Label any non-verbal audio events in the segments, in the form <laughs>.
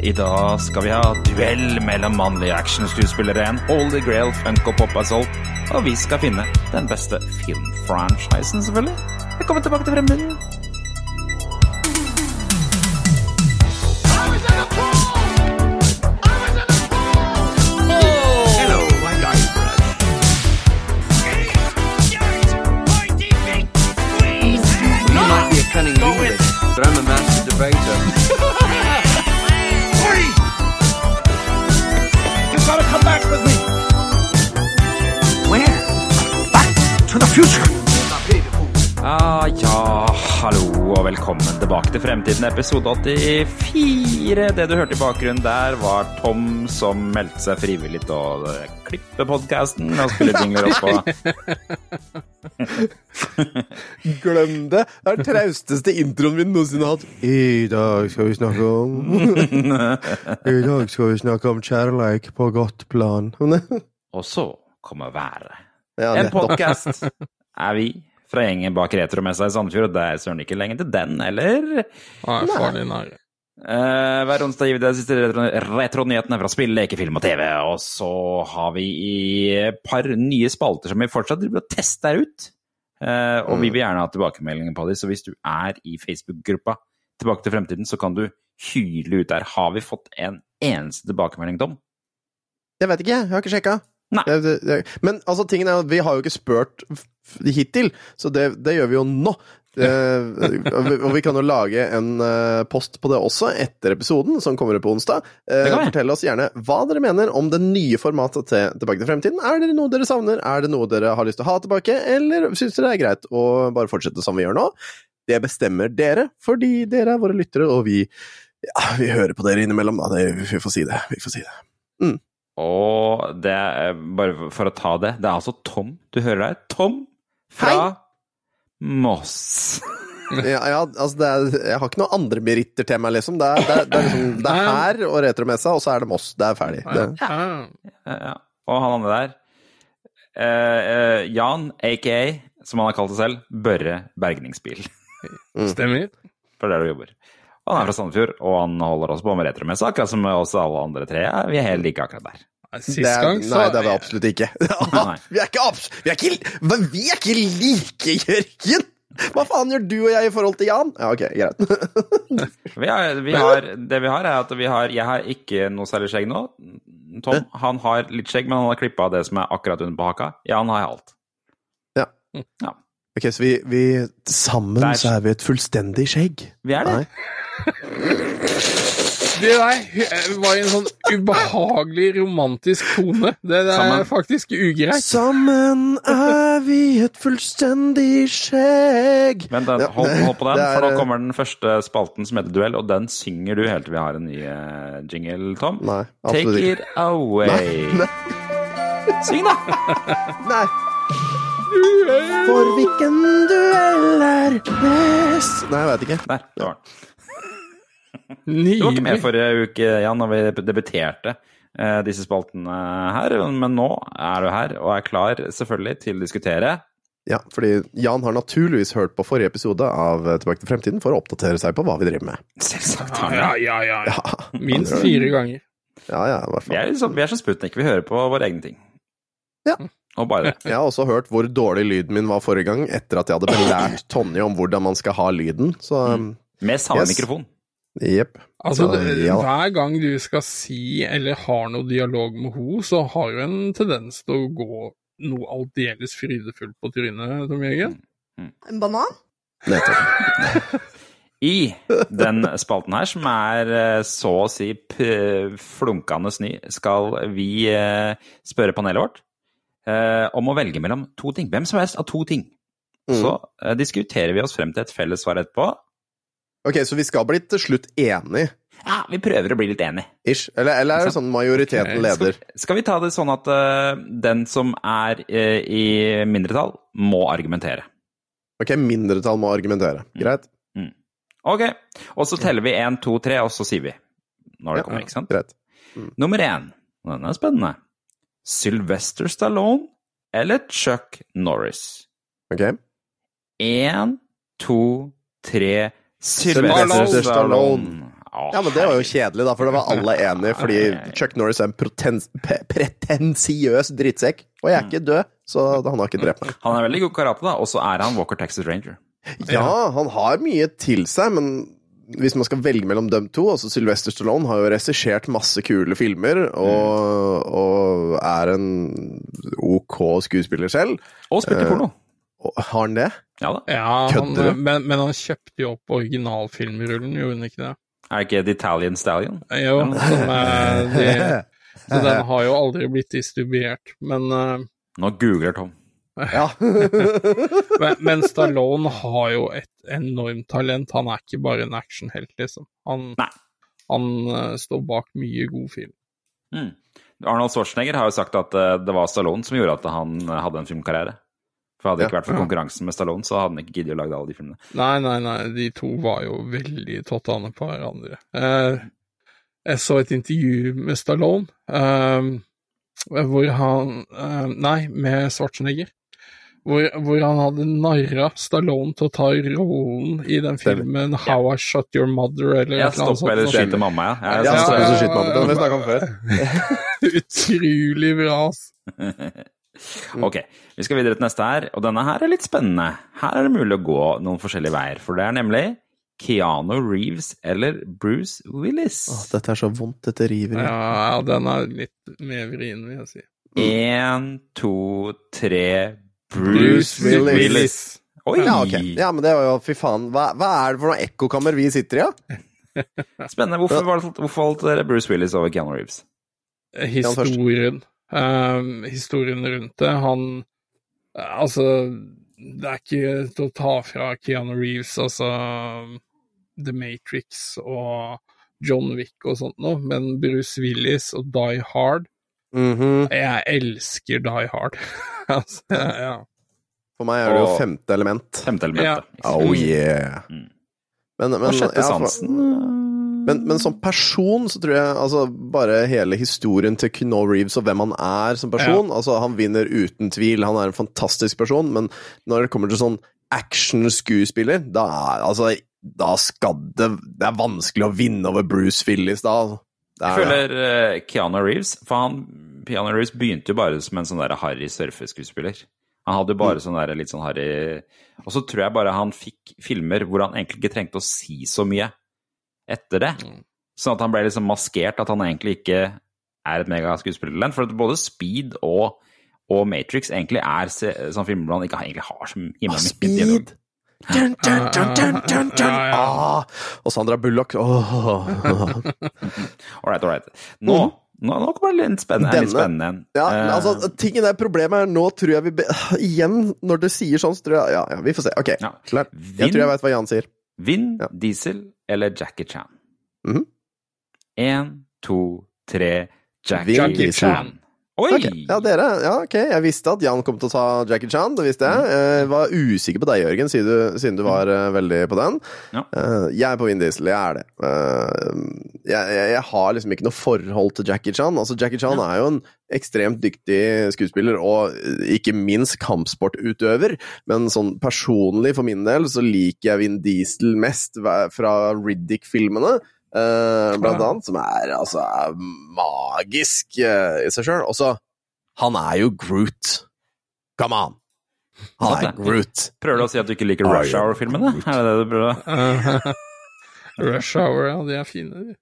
I dag skal vi ha duell mellom mannlige actionskuespillere, en holy grail funk og pop assault, og vi skal finne den beste filmfranchisen, selvfølgelig. Velkommen tilbake til Fremtiden. Tilbake episode 84. Det du hørte i bakgrunnen der, var Tom som meldte seg frivillig til å klippe podkasten og spille jingler oppå. <laughs> Glem det! Det er den trausteste introen vi noensinne har hatt. I dag skal vi snakke om <laughs> I dag skal vi snakke om kjærleik på godt plan. <laughs> Og så kommer været. Ja, En podkast er vi fra gjengen bak Retromessa i Sandefjord, og det er søren ikke lenge til den, eller? Nei, farlig nære. Uh, hver onsdag gir vi deg de siste retro- retronyhetene fra spill, lekefilm og TV. Og så har vi et par nye spalter som vi fortsatt driver og tester ut. Uh, og vi vil gjerne ha tilbakemeldinger på dem, så hvis du er i Facebook-gruppa Tilbake til fremtiden, så kan du hyle ut der. Har vi fått en eneste tilbakemelding, Tom? Jeg vet ikke, jeg har ikke sjekka. Jeg- det- det- Men altså, tingen er at vi har jo ikke spurt hittil, så det, det gjør vi jo nå. Eh, og vi- kan jo lage en eh, post på det også etter episoden, som kommer på onsdag. Eh, Det fortell oss gjerne hva dere mener om det nye formatet til Tilbake til fremtiden. Er det noe dere savner? Er det noe dere har lyst til å ha tilbake? Eller syns dere det er greit å bare fortsette som vi gjør nå? Det bestemmer dere, fordi dere er våre lyttere, og vi, ja, vi hører på dere innimellom. Da. Det, vi får si det. Vi får si det. Og det er bare for å ta det Det er altså Tom du hører der. Tom fra Hei. Moss. <laughs> Ja, ja altså det er, jeg har ikke noen andre meritter til meg, liksom. Det er, det er, det er, liksom, det er her og retromessa, og så er det Moss. Det er ferdig. Det, Ja. Ja, ja. Og han andre der eh, eh, Jan, aka, som han har kalt seg selv, Børre Bergningsbil. Stemmer. For det er der du jobber. Han er fra Sandefjord, og han holder også på med retromesse, akkurat som oss alle andre tre. Vi er helt like akkurat der. Sist er, gang så nei, det er vi absolutt ikke. <laughs> Vi er ikke abs... Vi er ikke, vi er ikke like, <laughs> Jørgen! Hva faen gjør du og jeg i forhold til Jan? Ja, ok, greit. <laughs> Vi har, vi har, det vi har, er at vi har Jeg har ikke noe særlig skjegg nå. Tom han har litt skjegg, men han har klippa det som er akkurat under på haka. Jan har alt. Ja. Ja. Ok, så vi, vi Sammen Der. så er vi et fullstendig skjegg. Vi er det. Nei. <laughs> Det der eh, var i en sånn ubehagelig romantisk tone. Det, det er faktisk ugreit. Sammen er vi et fullstendig skjegg. Vent, den, hold, hold på den, er, for nå eh, kommer den første spalten som heter Duell, og den synger du helt til vi har en ny eh, jingle, Tom. Nei, Take absolutt ikke. it away. Nei. Syng, da! <laughs> Nei. For hvilken duell er best Nei, jeg vet ikke. Der, det var den. Du var ikke med forrige uke, Jan, da vi debuterte eh, disse spaltene her, men nå er du her og er klar selvfølgelig til å diskutere. Ja, fordi Jan har naturligvis hørt på forrige episode av Tilbake til fremtiden for å oppdatere seg på hva vi driver med. Selvsagt Ja, har ja, ja, ja. Ja, Minst fire ganger. ja, ja i hvert Vi er, som, vi er som Sputnik, vi hører på våre egne ting. Ja. Og bare det. Jeg har også hørt hvor dårlig lyden min var forrige gang, etter at jeg hadde belært Tonje om hvordan man skal ha lyden. Så mm. Med samme Yes. mikrofon. jepp. Altså, Så, det, ja. Hver gang du skal si eller har noe dialog med henne, så har du en tendens til å gå noe aldeles frydefullt på trynet, Tom Jørgen. En banan? Nettopp. <laughs> I den spalten her, som er eh, så å si flunkende ny, skal vi eh, spørre panelet vårt eh, om å velge mellom to ting. Hvem som helst av to ting. Mm. Så eh, diskuterer vi oss frem til et felles svar etterpå. Ok, så vi skal bli til slutt enige, Ja, vi prøver å bli litt enige. ish? Eller, eller er det sånn majoriteten leder? Skal, skal vi ta det sånn at uh, den som er uh, i mindretall, må argumentere? Ok, mindretall må argumentere. Greit? Ok, og så teller vi én, to, tre, og så sier vi når det Ja. kommer, ikke sant? Greit. Nummer én, Den denne er spennende. Sylvester Stallone eller Chuck Norris? Ok? Én, to, tre Sylvester Sylvester Stallone. Å, Ja, men det var jo kjedelig, da, for det var alle enige, fordi Chuck Norris er en pretensiøs drittsekk. Og jeg er ikke død, så han har ikke drept meg. Han er veldig god karate, da, og så er han Walker Texas Ranger. Ja, han har mye til seg, men hvis man skal velge mellom dem to altså Sylvester Stallone har jo regissert masse kule filmer, og, og er en OK skuespiller selv. Og spilte Eh, porno. Og Har han det? Ja da. Ja, Kødder du? men, men han kjøpte jo opp originalfilmrullen, gjorde han ikke det? Er det ikke The Italian Stallion? Jo, som er <laughs> de, så den har jo aldri blitt distribuert. Men, uh, Nå googler Tom. Ja. <laughs> men, men Stallone har jo et enormt talent. Han er ikke bare en actionhelt, liksom. Han, han uh, står bak mye god film. Mm. Arnold Schwarzenegger har jo sagt at uh, det var Stallone som gjorde at han uh, hadde en filmkarriere. For hadde det ikke Ja. vært for konkurransen med Stallone, så hadde han ikke giddet å lage alle de filmene. Nei, nei, nei, de to var jo veldig tottane på hverandre. Eh, jeg så et intervju med Stallone, hvor han Nei, med Schwarzenegger. Hvor, hvor han hadde narra Stallone til å ta rollen i den filmen How I Shot Your Mother, eller noe sånt. «Jeg stopper eller sånt. skyter mamma, ja. Jeg, Ja, eller skyt mamma. det har vi snakket om før. <laughs> Utrolig bra, ass. <laughs> Ok, vi skal videre til neste her, og denne her er litt spennende. Her er det mulig å gå noen forskjellige veier, for det er nemlig Keanu Reeves eller Bruce Willis. Åh, dette er så vondt, dette river i. Ja, ja, den er litt mer vrien, vil jeg si. Én, to, tre Bruce, Willis. Willis. Oi! Ja, okay. Ja, men det var jo Fy faen. Hva, hva er det for noe ekkokammer vi sitter i, da? <laughs> Spennende. Hvorfor, valgte- hvorfor valgte dere Bruce Willis over Keanu Reeves? historien. Um, historien rundt det. Han Altså, det er ikke til å ta fra Keanu Reeves, altså The Matrix og John Wick og sånt noe, men Bruce Willis og Die Hard Mhm. Jeg elsker Die Hard. <laughs> altså, ja. For meg er det jo femte element. Femte elementet. Oh yeah. Mm. Men, men, Og sjette ja, for- Men, men som person så tror jeg altså bare hele historien til Keanu Reeves og hvem han er som person altså Han vinner uten tvil, han er en fantastisk person, men når det kommer til sånn action-skuespiller, da er altså Da skal det Det er vanskelig å vinne over Bruce Willis da. altså. Det Jeg er det. føler eh, Keanu Reeves For han, Keanu Reeves begynte jo bare som en sånn der harry surfeskuespiller. Han hadde jo bare sånn der litt sånn harry Og så tror jeg bare han fikk filmer hvor han egentlig ikke trengte å si så mye etter det. Sånn at han ble liksom maskert at han egentlig ikke er et megaskuespillertalent. For at både Speed og, og Matrix egentlig er sånn filmer hvor han ikke egentlig har som himmelen Ah, dialog. Speed! Dun, dun, dun, dun, dun, dun. Ja, ja. Ah, og Sandra Bullock åh. <laughs> All right, all right. Nå, nå, nå kommer det litt spennende, litt spennende igjen. Ja, uh, altså, tingen er problemet er nå tror jeg vi be <laughs> Igjen, når du sier sånn, så tror jeg Ja, ja, vi får se. Ok, Ja. klar. Vinn- Jeg tror jeg vet hva Jan sier. Vind, Ja. Diesel eller Jackie Chan? Én, to, tre Jackie, Jackie Chan. Chan. Oi! Okay. Ja, dere. Ja, ok. Jeg visste at Jan kom til å ta Jackie Chan, det visste jeg. Jeg var usikker på deg, Jørgen, siden du, du var eh, veldig på den. Ja. Eh, jeg er på Vin Diesel, jeg er det. Eh, jeg, jeg, jeg har liksom ikke noe forhold til Jackie Chan. Altså, Jackie Chan er jo en ekstremt dyktig skuespiller, og eh, ikke minst kampsportutøver. Men sånn personlig, for min del, så liker jeg Vin Diesel mest fra Riddick-filmene. Eh, blant Ja. annet, som er altså er magisk eh, i seg sjøl. Og så Han er jo Groot. Come on! Han er Groot. Prøver du å si at du ikke liker Rush. Hour-filmene? Er det det du prøver? <laughs> Rush Hour, ja, de er fine, de.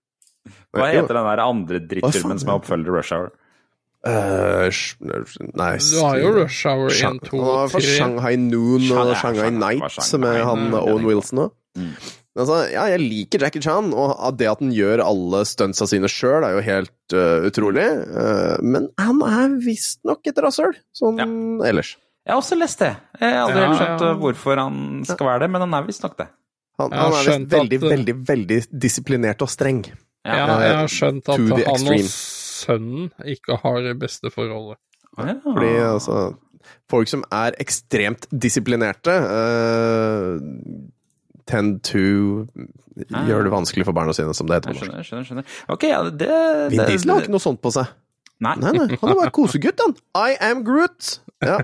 Hva heter den der andre drittfilmen som er oppfølger til Rush Hour? Uh, nice. Du har jo Rush Hour 1, 2, Han var fra 3. Shanghai Noon og Shanghai Night, som er han Owen er Wilson òg. Mm. Altså, ja, jeg liker Jackie Chan, og det at han gjør alle stuntsa sine sjøl, er jo helt uh, utrolig. Uh, men han er visstnok et rasshøl, sånn ellers. Jeg har også lest det. Jeg har aldri Ja, helt skjønt ja. uh, hvorfor han skal være det, men han er visstnok det. Han, han er visst veldig, at, veldig, veldig disiplinert og streng. Ja, Ja. jeg har skjønt at han extreme. og sønnen ikke har det beste forholdet. Ja. Fordi altså Folk som er ekstremt disiplinerte, uh, tend to Ah. gjøre det vanskelig for barna sine, som det heter på norsk. skjønner, skjønner. skjønner. Ok, ja, det, Vin det Diesel har ikke noe sånt på seg. Nei. Nei, nei, han er bare kosegutt, han. I am Groot. Ja.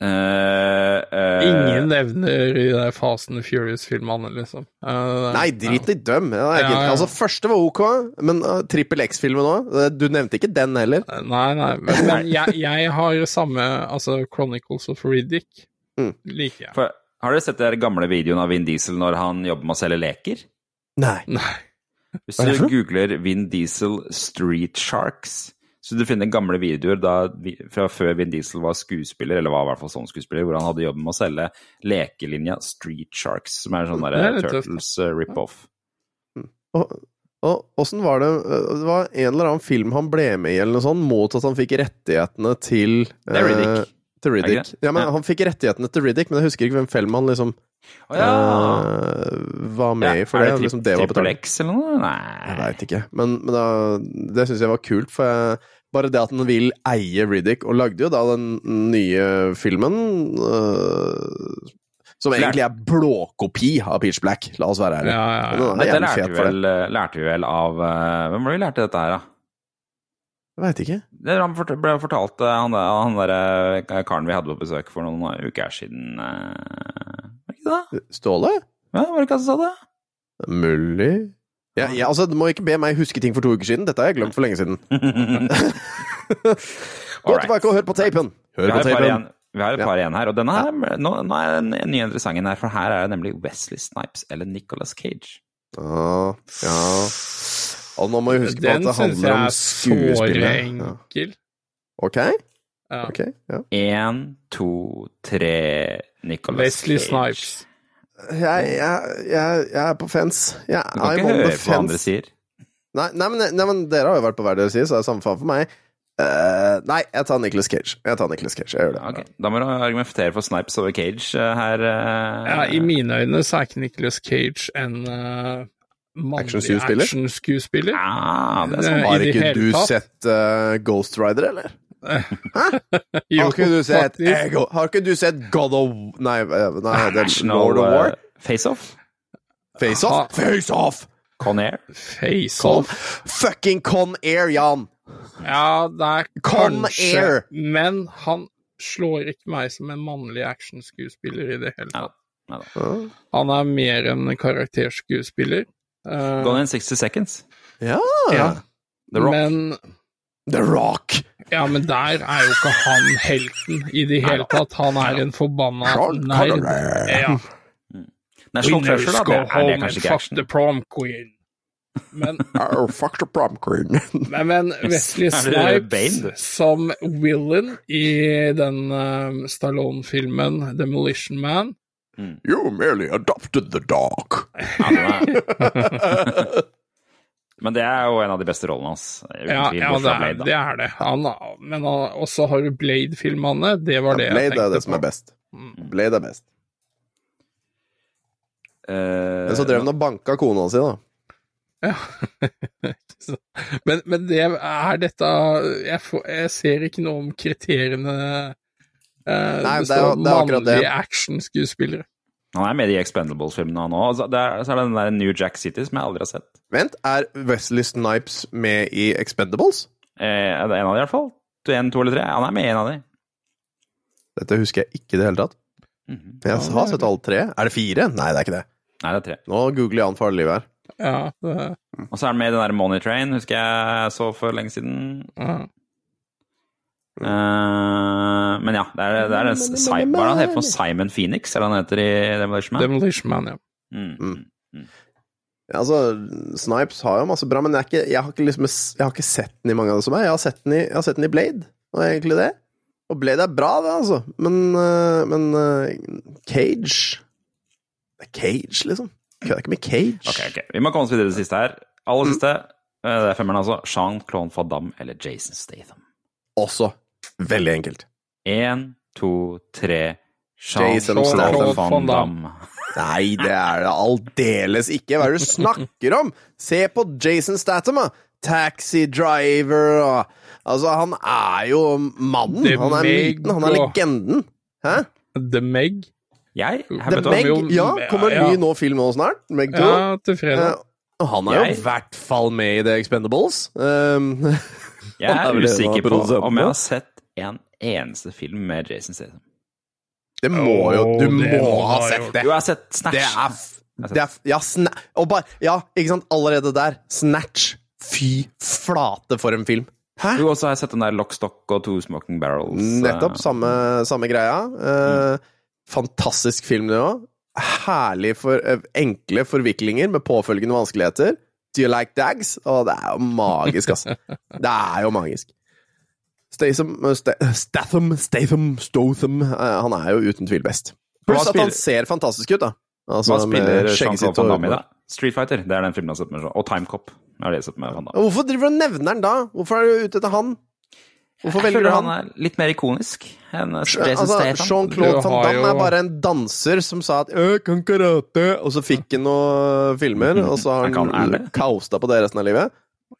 Uh, <laughs> uh, Ingen nevner i de Fasten and Furious-filmene, liksom. Uh, Nei, drit i dem. Ja, Ja, ja. Altså, første var ok, men uh, Trippel X-filmen òg. Du nevnte ikke den heller. Nei, nei, men, men <laughs> jeg, jeg har samme Altså, Chronicles of Riddick Mm. liker jeg. For, har dere sett den gamle videoen av Vin Diesel når han jobber med å selge leker? Nei. Nei. Hvis du googler Vin Diesel Street Sharks, så du finner gamle videoer da, fra før Vin Diesel var skuespiller, eller var i hvert fall sånn skuespiller, hvor han hadde jobbet med å selge lekelinja Street Sharks, som er sånn Det der er litt tøft. Turtles uh, rip-off. Og, og åssen var det uh, Det var en eller annen film han ble med i, eller noe sånt, mot at han fikk rettighetene til Det er Riddick. eh, til Riddick. Ja, men Ja. Han fikk rettighetene til Riddick, men jeg husker ikke hvem film han liksom oh, ja! eh, var med i. For er det, det liksom, det var betalt. X eller noe? Nei. Jeg veit ikke. Men, men da, det syns jeg var kult, for jeg, bare det at han vil eie Riddick, og lagde jo da den nye filmen øh, Som egentlig er blåkopi av Peach Black, la oss være ærlige. Ja, ja, ja. Dette lærte vi, det. vel, eh, lærte vi vel av Hvem var det vi lærte dette her, da? Jeg veit ikke. Det han ble fortalt eh, han, der- han derre karen vi hadde på besøk for noen uker siden eh, Var det ikke det? Ståle? Ja, var det ikke han som sa det? Mulig ja, ja, altså, Du må ikke be meg huske ting for to uker siden. Dette har jeg glemt for lenge siden. <laughs> Gå tilbake og hør på tapen! Hør på tapen. Vi har et par igjen her, og denne her, nå, nå er den nye interessante her, for her er det nemlig Wesley Snipes eller Nicolas Cage. Ah, ja. Og nå må vi huske på at det handler handler skuespillet. om syns jeg er så enkel. Ok? Ja. ok, ja. Én, to, tre Nicolas Wesley Cage. Snipes. Jeg, jeg, jeg, jeg er på fence. Jeg, Du kan I'm ikke høre hva andre sier. Nei, nei, men, nei, men dere har jo vært på hver deres side, så det er samme faen for meg. Uh, nei, jeg tar Nicholas Cage. Jeg tar Nicolas Cage, jeg gjør det. Okay. Da må du argumentere for Snipes over Cage uh, her. Uh... Ja, I mine øyne så er ikke Nicolas Cage en uh, Actionskuespiller? actionskuespiller. Ja, det er Eh, sånn. Har ikke du tatt. sett uh, Ghost Rider, eller? <laughs> Jo, har ikke du sett. Ego? Har ikke du sett God of Nei, eh, nei det er Lord of War? eh, Face-Off. Face Off? Face Off! Con Air. Face-Off? fucking Con Air, Jan! Ja, det er Con kanskje Air. Men han slår ikke meg som en mannlig actionskuespiller i det hele tatt. Ja. Han er mer en karakterskuespiller. Eh, Gone in 60 Seconds. ja. ja, The Rock. men The Rock! Ja, men der er jo ikke han helten i det hele tatt. Han er en forbanna nerd. Ja. National Winners Treasure, da. go Det er, det er kanskje ikke fuck action. the prom queen. Men, <laughs> Oh, fuck the prom queen. <laughs> men, men Wesley Snipes som villain i den um, Stallone-filmen Demolition Man you merely adopted the dog. Ja, <laughs> Men det er jo en av de beste rollene hans. Ja, tvil, ja det, er, Blade, det er det. Han, men han, også har du Blade-filmene. Det var det jeg Blade tenkte er det som er best. Mm. Blade er best. Uh, Men så drev han og banka kona si, da. Ja. <laughs> Men, men det er dette jeg, får, jeg ser ikke noe om kriteriene uh, Nei, Det det står det er det. mannlige actionskuespillere. Han er med i Expendables-filmene nå. og er, så er det den der New Jack City som jeg aldri har sett. Vent, er Wesley Snipes med i Expendables? Eh, er det en av de i hvert fall? En, to eller tre? Han er med i en av de. Dette husker jeg ikke i det hele tatt. Mhm. Jeg har sett alle tre. Er det fire? Nei, det er ikke det. Nei, det er tre. Nå googler Jan for livet her. Ja, det, Og så er han med i den der Money Train, husker jeg så for lenge siden. ja. Eh, men ja, det er, det er den Si- Hva er det han heter for Simon Phoenix? Er det han heter i Demolition Man? Demolition Man, ja. Mm. Mm. altså, Snipes har jo masse bra, men jeg, ikke, jeg, har ikke liksom, jeg har ikke sett den i mange av det som er. Jeg har sett den i, jeg har sett den i Blade, og egentlig det. Og Blade er bra, det, altså. Men, øh, men øh, Cage Det er Cage, liksom. Kødder ikke med Cage. Ok, ok. Vi må komme oss videre til det siste her. Aller siste. mm. Det er femmeren, altså. Jean-Claude Van Damme eller Jason Statham. Også veldig enkelt. Én, to, tre. Jason Statham. Van Damme. Nei, det er det aldeles ikke. Hva er det du snakker om? Se på Jason Statham, da! Taxi driver og Altså, han er jo mannen. The Han er myten. Han er legenden. Hæ? The Meg. Jeg? The Meg, ja, kommer en ny nå film nå snart. Meg 2. Ja, til fredag. Eh, han er jo i hvert fall med i The Expendables. Um, <laughs> jeg er er usikker på om jeg har sett en eneste film med Jason Statham. Det må jo Du må må ha sett det! Jo, jeg har sett Snatch. Det er, det er Ja, sna og bare, ja, ikke sant? Allerede der. Snatch. Fy flate for en film. Hæ? Jo, også har jeg sett den der Lockstock og Two Smoking Barrels. Nettopp. eh, Samme, samme greia. Eh, fantastisk film, det òg. Herlig for eh, enkle forviklinger med påfølgende vanskeligheter. Do you like dags? Å, det er jo magisk, altså. <laughs> Det er jo magisk. Statham, eh, Statham, Statham, Stotham eh, Han er jo uten tvil best. Pluss at han ser fantastisk ut, da. Altså, Hva spiller Jean-Claude Van Damme i da? Street Fighter. Det er den filmen jeg har sett med. Og Time Cop. Er det jeg har sett med Van Damme. Hvorfor driver du og nevner han da? Hvorfor er du ute etter han? Hvorfor Jeg velger du føler han? han er litt mer ikonisk enn Jason Altså, Statham. Jean-Claude Van Damme jo- er bare en danser som sa at 'jeg kan karate', og så fikk han noen filmer, og så har Han kaosta han kausta på det resten av livet.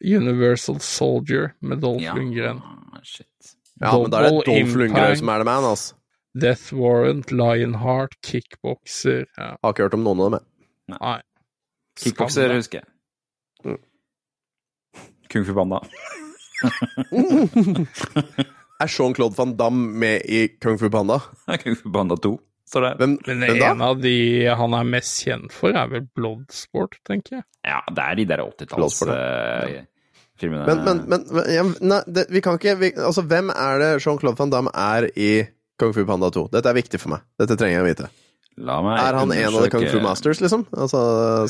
Universal Soldier med Dolph Ja, Lundgren. shit. Ja, men da er det Dolph Lundgren som er the man, altså. Death Warrant, Lionheart, Kickboxer ja. Har ikke hørt om noen av dem. jeg. Nei. Kickbokser husker jeg. Kung Fu Panda. Er Jean-Claude Van Damme med i Kung Fu Panda? <laughs> Kung Fu Panda 2. Hvem, Men hvem da? en av de han er mest kjent for, er vel Bloodsport, tenker jeg. Ja, det er de der 80-tallsfilmene. Men, men, men ja, nei, det, vi kan ikke vi, Altså, hvem er det Jean-Claude Van Damme er i Kung Fu Panda 2? Dette er viktig for meg. Dette trenger jeg å vite. La meg Er han en av de Kung Fu Masters, liksom? Altså,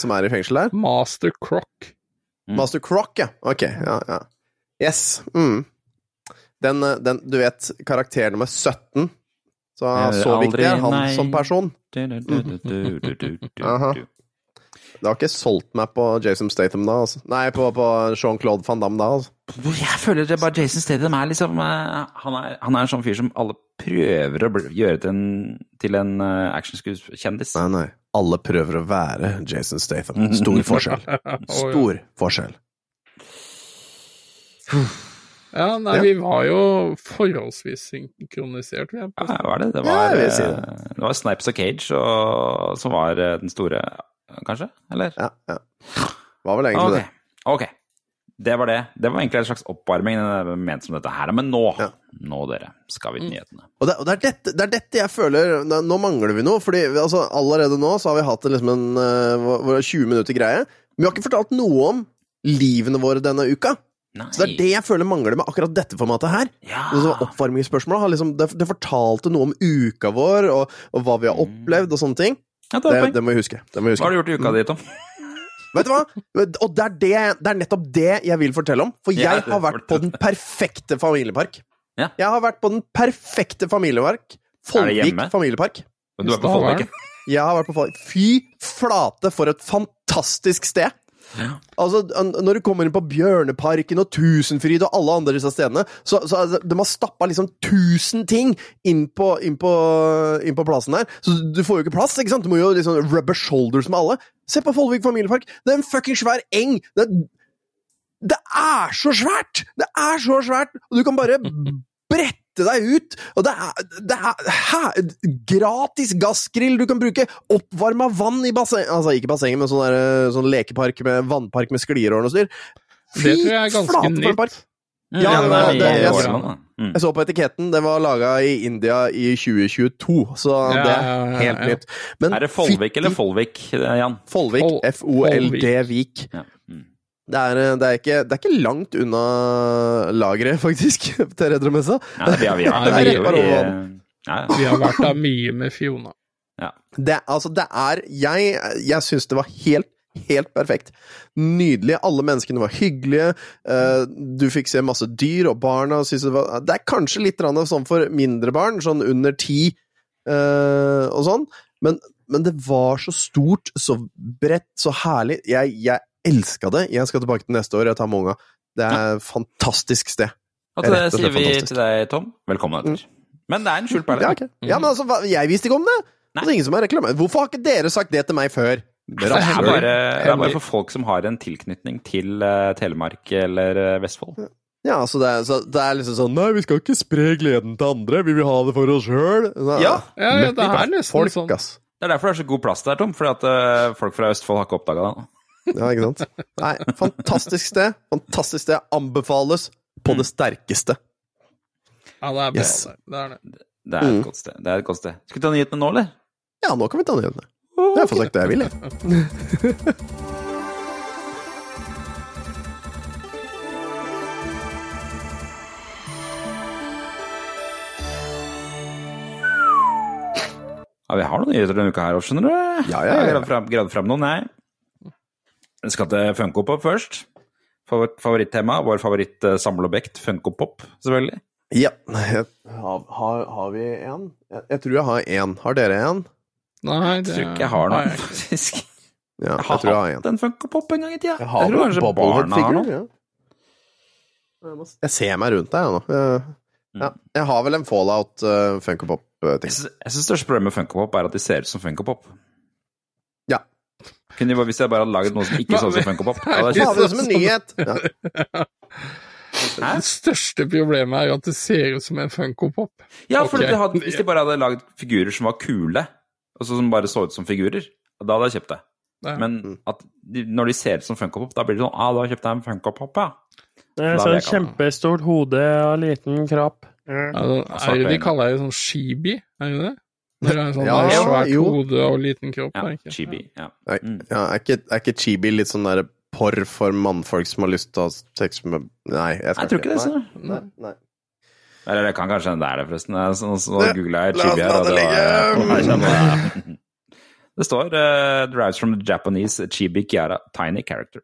som er i fengsel der? Master Croc. Mm. Master Croc, ja. Ok, ja, ja. Yes. Mm. Den, eh, den, du vet, karakter nummer 17. Så, Eh, så aldri, viktig er han nei. som person. Du. Det har ikke solgt meg på Jason Statham da, altså. Nei, på, på Jean-Claude Van Damme da, altså. Jeg føler det bare Jason Statham er liksom eh, han, er, han er en sånn fyr som alle prøver å gjøre til en, til en uh, actionskuespillerkjendis. Nei, nei. Alle prøver å være Jason Statham. <laughs> Stor forskjell. Stor forskjell. Ja, nei, Ja. vi var jo forholdsvis synkronisert, vil jeg Ja, påstå. var det. Det var, ja, si det. det var Snipes og Cage og, som var eh, den store, kanskje? Eller? Ja, ja. Var vel egentlig okay. det. ok. Det var det. Det var egentlig en slags oppvarming ment som dette her. Men nå, Ja. nå dere, skal vi til nyhetene. Og, det, og det, er dette, det er dette jeg føler Nå mangler vi noe, fordi altså, allerede nå så har vi hatt en, liksom en eh, hva- 20 minutter greie. Men vi har ikke fortalt noe om livene våre denne uka. Nei. Så det er det jeg føler mangler med akkurat dette formatet her. Ja. Oppvarmingsspørsmålet liksom, det, det fortalte noe om uka vår, og, og hva vi har opplevd, og sånne ting. Ja, det Det, det må vi huske. Det må vi Hva har du gjort i uka di, Tom? <laughs> Vet du hva? Og det er, det, det er nettopp det jeg vil fortelle om. For jeg har vært på den perfekte familiepark. Ja. Jeg har vært på den perfekte familiepark. Folvik familiepark. Men Du er på. Folvik? Jeg har vært på Folvik. Fy flate, for et fantastisk sted! Altså, Når du kommer inn på Bjørneparken og Tusenfryd og alle andre disse stedene, så, så det- de har stappa liksom tusen ting inn på, inn, på, inn på plassen der. Så du får jo ikke plass, ikke sant? Du må jo liksom rubber shoulders med alle. Se på Follvik familiepark! Det er en fucking svær eng! Det er, det er så svært! Det er så svært! Og du kan bare brette <laughs> deg ut! Og det er, det er hæ, gratis gassgrill du kan bruke! Oppvarma vann i basseng Altså ikke bassenget, men sånn, der, sånn lekepark med vannpark med sklier og noe styr. Det tror jeg er ganske flate for en nytt. Ja, det- er det- jeg-. Mm. Jeg så på etiketten, det var laga i India i 2022, så det er helt nytt. Men Er det Folvik eller Folvik, Jan? Folvik. F-O-L-D-Vik. Ja. Det er, det, er ikke, det er ikke langt unna lageret, <laughs> faktisk, til Redromessa. Ja, vi har, vi <laughs> har, vi har, vi, over ja, ja. Vi har vært der mye med Fiona. Det, altså, det er Jeg, jeg syns det var helt, helt perfekt. Nydelig. Alle menneskene var hyggelige. eh, du fikk se masse dyr, og barna syntes det var Det er kanskje litt sånn for mindre barn, sånn under ti eh, og sånn, men, men det var så stort, så bredt, så herlig. Jeg, jeg elska det. Jeg skal tilbake til neste år, jeg tar med unga. Det er et fantastisk sted. Og til det sier vi til deg, Tom, velkommen etter. Men det er en skjult perle. Ja, ok. ja, men altså, jeg visste ikke om det! Nei. Altså, ingen som har reklamert. Hvorfor har ikke dere sagt det til meg før? Det er, bare, det er bare for folk som har en tilknytning til uh, Telemark eller eh, Vestfold. Ja, så det, er, så det er liksom sånn Nei, vi skal ikke spre gleden til andre, vi vil ha det for oss sjøl. Ja. Ja, ja, det er nesten folk, sånn. ass. Det er derfor det er så god plass der, Tom. Fordi at uh, folk fra Østfold har ikke oppdaga det. Ja, ikke sant? Nei, fantastisk sted. Fantastisk sted. Anbefales på det sterkeste. Ja, det er bra, Yes. det. det, er det. Det er et Mm. godt sted. Det er et godt sted. Skal vi ta nyhetene nå, eller? Ja, nå kan vi ta nyhetene. Jeg har fått sagt det jeg vil, jeg. Ja, vi har noen nyheter denne uka her òg, skjønner du. Ja, ja, ja. Jeg har fram, gravd fram noen, jeg. Jeg skal til Funko Pop først. Favor- Favorittema, vår favoritt-samleobjekt, Funko Pop, selvfølgelig. Ja. Jeg- Har, har, har vi en? Jeg, jeg tror jeg har en. Har dere en? Nei, Jeg tror ikke jeg har noen, faktisk. Ja, Jeg jeg har jeg har hatt en Funko Pop en gang i tida. Jeg har tror vel kanskje barna har noen. Ja. Jeg Jeg ser meg rundt deg jeg nå. Jeg, ja. jeg har vel en Fallout uh, Funko Jeg Pop-ting. syns jeg syns største problemet med Funko Pop er at de ser ut som Funko Pop. Ja. Kunne bare, hvis jeg bare hadde laget noe som ikke så ut som Funko Pop <laughs> har vi det som en nyhet! Ja. Det største problemet er at det ser ut som en Funko Pop. Ja, for okay. de hadde, hvis de bare hadde laget figurer som var kule, altså som bare så ut som figurer, da hadde jeg kjøpt det. Ja. Men at de, når de ser ut som Funko Pop, da blir det sånn Ah, da kjøpte jeg en Funko Pop, ja. Det er sånn kjempestort hode og liten kropp. Altså, er det de kaller det sånn Shibi, Er det det? Når det er sånn Ja, der svært jo. hode og liten kropp? ja ikke? Chibi. Ja. Mm. ja, er, ikke, er ikke chibi litt sånn der porr for mannfolk som har lyst til å ha sex med Nei, jeg, Jeg tror ikke det. Så. Nei, nei. Eller det kan kanskje hende det er det, forresten. Så, så googla jeg Chibi her, og det var ligge. <laughs> <laughs> Det står uh, 'Derives from the Japanese Chibi Kiara Tiny Character'.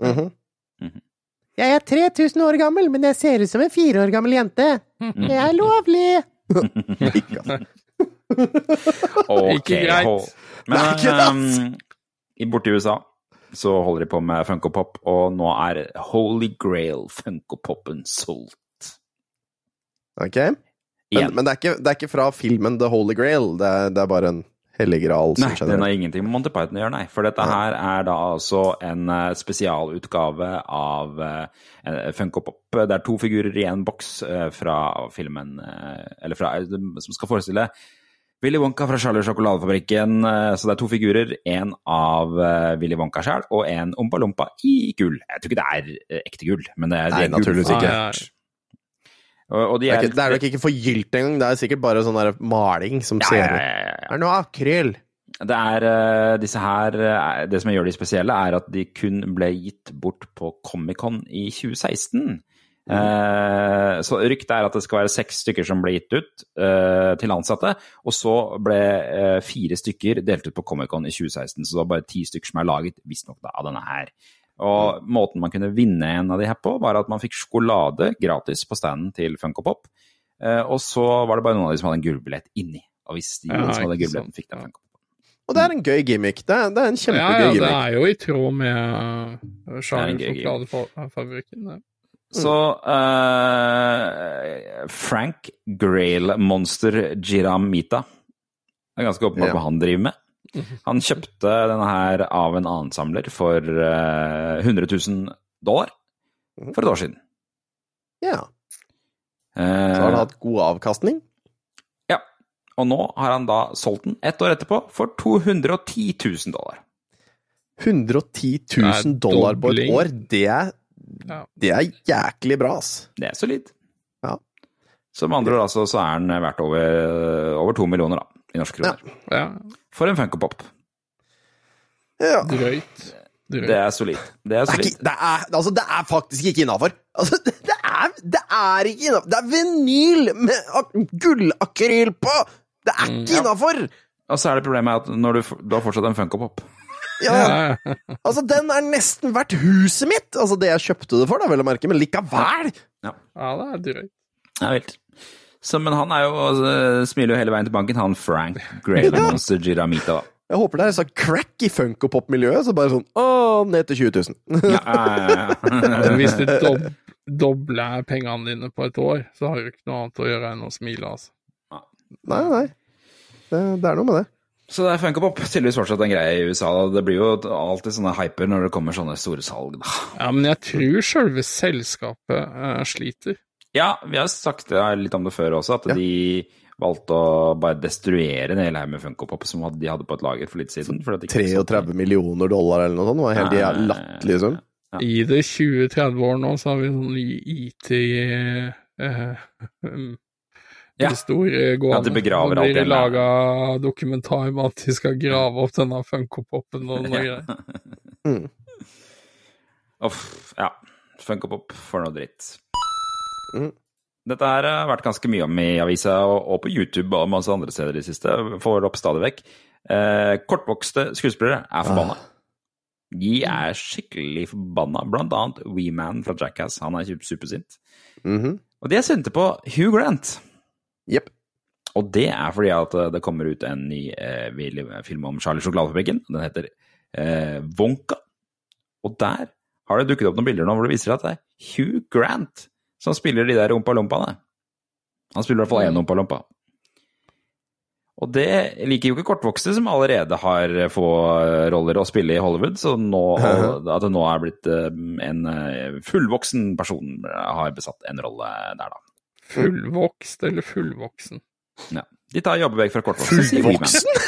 Mhm. Mhm. Jeg er 3000 år gammel, men jeg ser ut som en fire år gammel jente. Det er lovlig! <laughs> Altså. Ikke greit. hold- Men Det er ikke um, borti USA så holder de på med Funko Pop, og nå er Holy Grail Funko Popen solgt. Ok, men, men det, er ikke, det er ikke fra filmen The Holy Grail, det er, det er bare en hellig gral som Nei, den har ingenting med Monty Python å gjøre, nei. For dette her er da altså en eh, spesialutgave av uh, funkopop. Funko Pop. Det er to figurer i en boks uh, fra filmen uh, Eller fra, som skal forestille Willy Wonka fra Charlie sjokoladefabrikken. eh, Så det er to figurer. En av eh, Willy Wonka sjøl, og en Ompa Lompa i gull. Jeg tror ikke det er eh, ekte gull, men det er, Nei, det er naturligvis gull. ikke. Og, og de Det er, er, ikke, det er nok ikke forgylt engang, det er sikkert bare sånn der maling som ja, ser ut. ja, ja. Det er noe akryl! Det er disse her Det som gjør de spesielle, er at de kun ble gitt bort på Comic-Con i 2016. Eh, så ryktet er at det skal være seks stykker som ble gitt ut eh, til ansatte. Og så ble eh, fire stykker delt ut på Comic-Con i 2016, så det var bare ti stykker som er laget, visstnok da, av denne her. Og måten man kunne vinne en av de her på, var at man fikk sjokolade gratis på standen til Funko Pop. Eh, og så var det bare noen av de som hadde en gullbillett inni. Og hvis de Ja, som hadde gullbilletten, fikk den Funko Pop. Og det er en gøy gimmick. Det er, det er en Ja, gimmick. ja, det er jo i tråd med uh, Det er Så uh, Frank Grail Monster Jiramita Det er ganske åpenbart Ja. hva han driver med. Han kjøpte denne her av en annen samler for uh, 100 000 dollar for et år siden. Ja. Eh, Så har han hatt god avkastning. ja. Og nå har han da solgt den ett år etterpå for 210 000 dollar. 110 000 er dollar på et år, det er, Ja. det er jæklig bra, ass. Det er solid. Ja. Så med andre ord altså, så er den verdt over, over to millioner da, i norske kroner. Ja, For en Funko Pop. Ja. drøyt. Det er solid. Det er Det er, ikke, det, er, altså, det er faktisk ikke innafor. Altså, det, det, er, det er ikke innafor. Det er vinyl med gullakryl på! Det er Mm. ikke innafor! Og så er det problemet at når du, du har fortsatt en Funko Pop. Ja, Ja, ja. altså, den er nesten verdt huset mitt! Altså, det jeg kjøpte det for, da, vel å merke, men likevel! ja, det er drøyt. Ja, vilt. Så, men han er jo, altså, smiler jo hele veien til banken, han Frank Grave Monster Giramita. da. Jeg håper det er så crack i funkopop-miljøet, så bare sånn Å, ned til 20 000. Ja, ja, ja, ja. <laughs> hvis du dob dobler pengene dine på et år, så har du ikke noe annet å gjøre enn å smile, altså. nei, nei. Det, det er noe med det. Så det er Funko Pop tydeligvis fortsatt en greie i USA. da. Det blir jo alltid sånne hyper når det kommer sånne store salg. da. Ja, men jeg tror selve selskapet uh, sliter. Ja, vi har sagt det litt om det før også, at Ja. de valgte å bare destruere en hel haug med Funko Pop som de hadde på et lager for litt siden. For at de ikke 33 millioner dollar eller noe sånt. Det var helt jævlig latterlig liksom. Ja. I det 20-30 år nå, så har vi sånn IT eh, Ja. historie gående. At de begraver alt igjen, laga dokumentar med at de skal grave opp denne funko-popen og noe <laughs> greier. Mm. Uff, ja. Funkopop for noe dritt. Mm. Dette her har vært ganske mye om i avisa og, og på YouTube og masse andre steder i det siste. Får det opp stadig vekk. Eh, kortvokste skuespillere er forbanna. De er skikkelig forbanna. Blant annet Weeman fra Jackass. Han er super- Mm -hmm. Og de er sinte på Hugh Grant. Jepp. Og det er fordi at eh, det kommer ut en ny eh, film om Charlie Sjokoladefabrikken. Den heter eh, Wonka. Og der har det dukket opp noen bilder nå hvor det viser seg at det er Hugh Grant som spiller de der ompa-lompaene. Han spiller i hvert fall én ompa-lompa. Og det liker jo ikke kortvokste, som allerede har få roller å spille i Hollywood. Så nå, <laughs> at det nå er blitt eh, en eh, fullvoksen person har besatt en rolle der, da. Fullvokst eller fullvoksen? Ja. De tar jobbevei fra kortvoksen. Fullvoksen?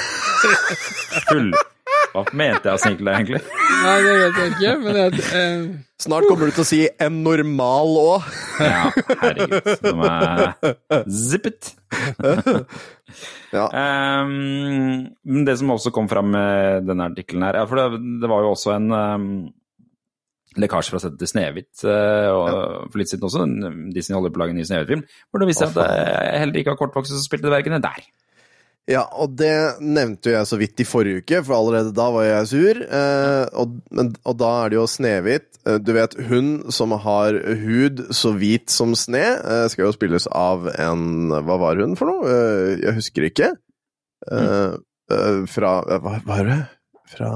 Full. Hva mente jeg å snikle, egentlig? Nei, det vet jeg ikke, men jeg, eh, Snart kommer du til å si en normal òg. Ja, herregud. Som er zippet. Ja. um, det som også kom fram med denne artikkelen her, ja, for det, det var jo også en ehm, lekkasje fra settet til Snehvit eh, og for litt siden også. Disney holder på å lage en ny Snehvit-film, hvor det viste seg at jeg heller ikke var kortvokste som spilte dvergene der. Ja, og det nevnte jeg så vidt i forrige uke, for allerede da var jeg sur. Eh, og, men, og da er det jo Snehvit. Eh, du vet, hun som har hud så hvit som sne, eh, skal jo spilles av en Hva var hun for noe? Eh, jeg husker ikke. Eh, eh, fra eh, Hva er det? Fra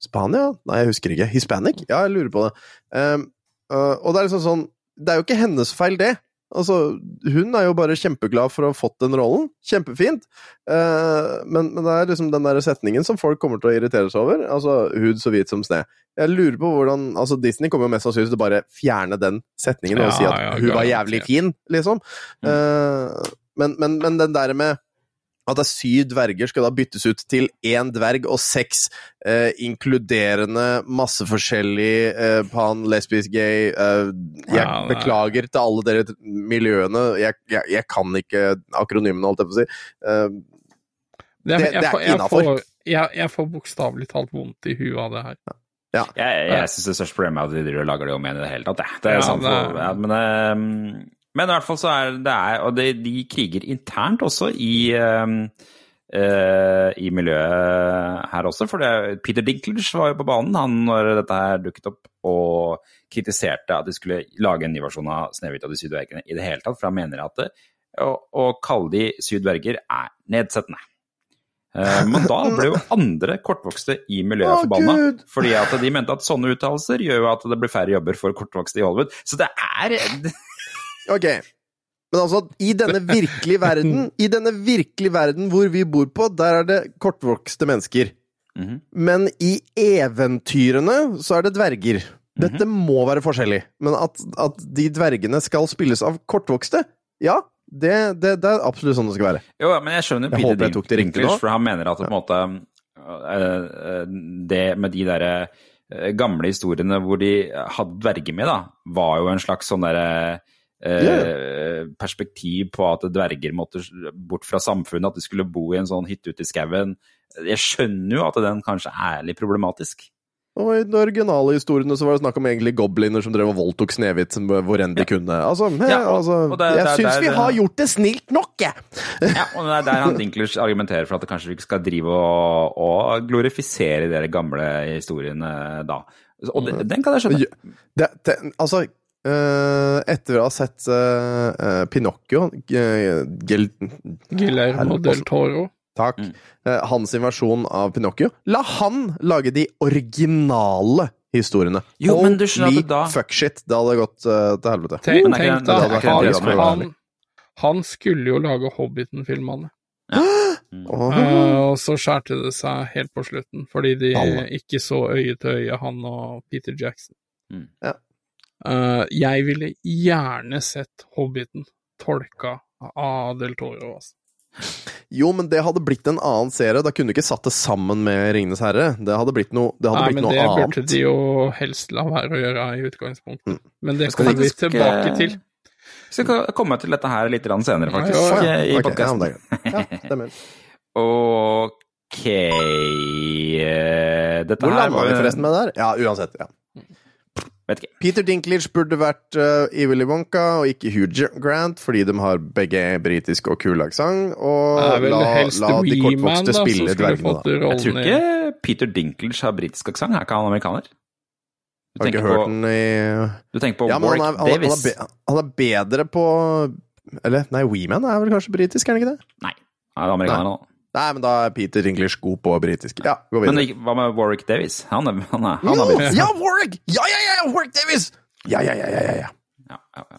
Spania? Nei, jeg husker ikke. Hispanic? Ja, jeg lurer på det. Um, uh, og det er liksom sånn Det er jo ikke hennes feil, det. Altså, hun er jo bare kjempeglad for å ha fått den rollen. Kjempefint. Uh, men, men det er liksom den der setningen som folk kommer til å irritere seg over. Altså, hud så hvit som sne. Jeg lurer på hvordan Altså, Disney kommer jo mest sannsynlig til å bare fjerne den setningen og Ja, si at ja, hun var jævlig fin, liksom. Eh, men, men, men den der med at det er syv dverger skal da byttes ut til én dverg og seks eh, inkluderende masse forskjellig eh, pan, lesbisk, gay eh, Jeg Ja, beklager til alle dere miljøene, jeg, jeg, jeg kan ikke akronymene, holdt jeg på å si. Eh, det, Det- det er ikke innafor. jeg, jeg får bokstavelig talt vondt i huet av det her. Jeg, jeg syns det største problemet er at de lager det om igjen i det hele tatt. jeg. Det er Ja, sant, det er- for, ja, men, ehm, men i hvert fall så er det er, Og det, de kriger internt også i eh, i miljøet her også, for det, Peter Dinklage var jo på banen han når dette her dukket opp, og kritiserte at de skulle lage en ny versjon av Snehvit og de syv dvergene i det hele tatt, for han mener at det, å, å kalle de syv dverger er nedsettende. Eh, Men da ble jo andre kortvokste i miljøet oh, forbanna. Gud! Fordi at de mente at sånne uttalelser gjør jo at det blir færre jobber for kortvokste i Hollywood. Så det er Ok. Men altså, i denne <laughs> virkelige verden, i denne virkelige verden hvor vi bor på, der er det kortvokste mennesker. Mhm. Men i eventyrene så er det dverger. Dette må være forskjellig. Men at, at de dvergene skal spilles av kortvokste, ja, det, det, det er absolutt sånn det skal være. Jo, men jeg skjønner Jeg håper jeg tok det riktig nå. for han mener at på en måte eh, eh, Det med de derre eh, gamle historiene hvor de hadde dverger med, da, var jo en slags sånn derre eh, perspektiv på at dverger måtte bort fra samfunnet, at de skulle bo i en sånn hytte ute i skauen. Jeg skjønner jo at den kanskje er litt problematisk. Og i de originale historiene så var det snakk om egentlig gobliner som drev og voldtok Snehvit som- hvor enn de kunne. Altså, he, Ja, og- altså og der, Jeg syns vi har gjort det snilt nok, jeg! <laughs> Ja, og det er der han Dinklers argumenterer for at det kanskje vi ikke skal drive og, og glorifisere de gamle historiene da. Og det, den kan jeg skjønne. Det, det, altså eh, Etter å ha sett eh, eh, Pinocchio eh, Gel, Guillermo del Toro. Takk. Mm. Eh, hans versjon av Pinocchio. La han lage de originale historiene. Jo, men du skjønner at da- fuck shit, det hadde gått uh, til helvete. Tenk, Men tenk den- da, han, han, han skulle jo lage Hobbiten-filmene. Ja. <gasps> Mm. Uh, og så skjærte det seg helt på slutten, fordi de Alle. ikke så øye til øye, han og Peter Jackson. Mm. Ja. Eh, jeg ville gjerne sett Hobbiten tolka av Del Toro. Altså. Jo, men det hadde blitt en annen serie. Da kunne du ikke satt det sammen med Ringenes herre. Det hadde blitt noe, det hadde Nei, blitt men noe det annet. burde de jo helst la være å gjøre i utgangspunktet. Mm. Men det skal kommer vi faktisk, tilbake eh, til. Vi skal komme til dette her litt senere, faktisk, Ja, ja, ja. i okay, ja, det. Ja, stemmer. <laughs> Ok eh, Dette Hvor her landa vi forresten med det der? Ja, uansett. ja. Vet ikke. Peter Dinklage burde vært uh, i Willy Wonka og ikke Hugh Grant, fordi de har begge britisk og kul aksent. Og la, la de kortvokste da, spille dvergene, da. Jeg tror ikke Peter Dinklage har britisk aksent. Er ikke han amerikaner? Du Har ikke hørt på, den i du tenker på Ja, Warwick han er, han, Davis? han, er han er bedre på Eller, nei, Weeman er vel kanskje britisk, er han ikke det? Nei, han er amerikaner nå. Nei, men da er Peter English god på britisk. Ja, gå videre. Men hva med Warwick Davis? Han er, han er, han er Jo, ja, Warwick! Ja, ja, ja, Warwick Davis! Ja, ja, ja, ja, ja, ja. Ja, ja.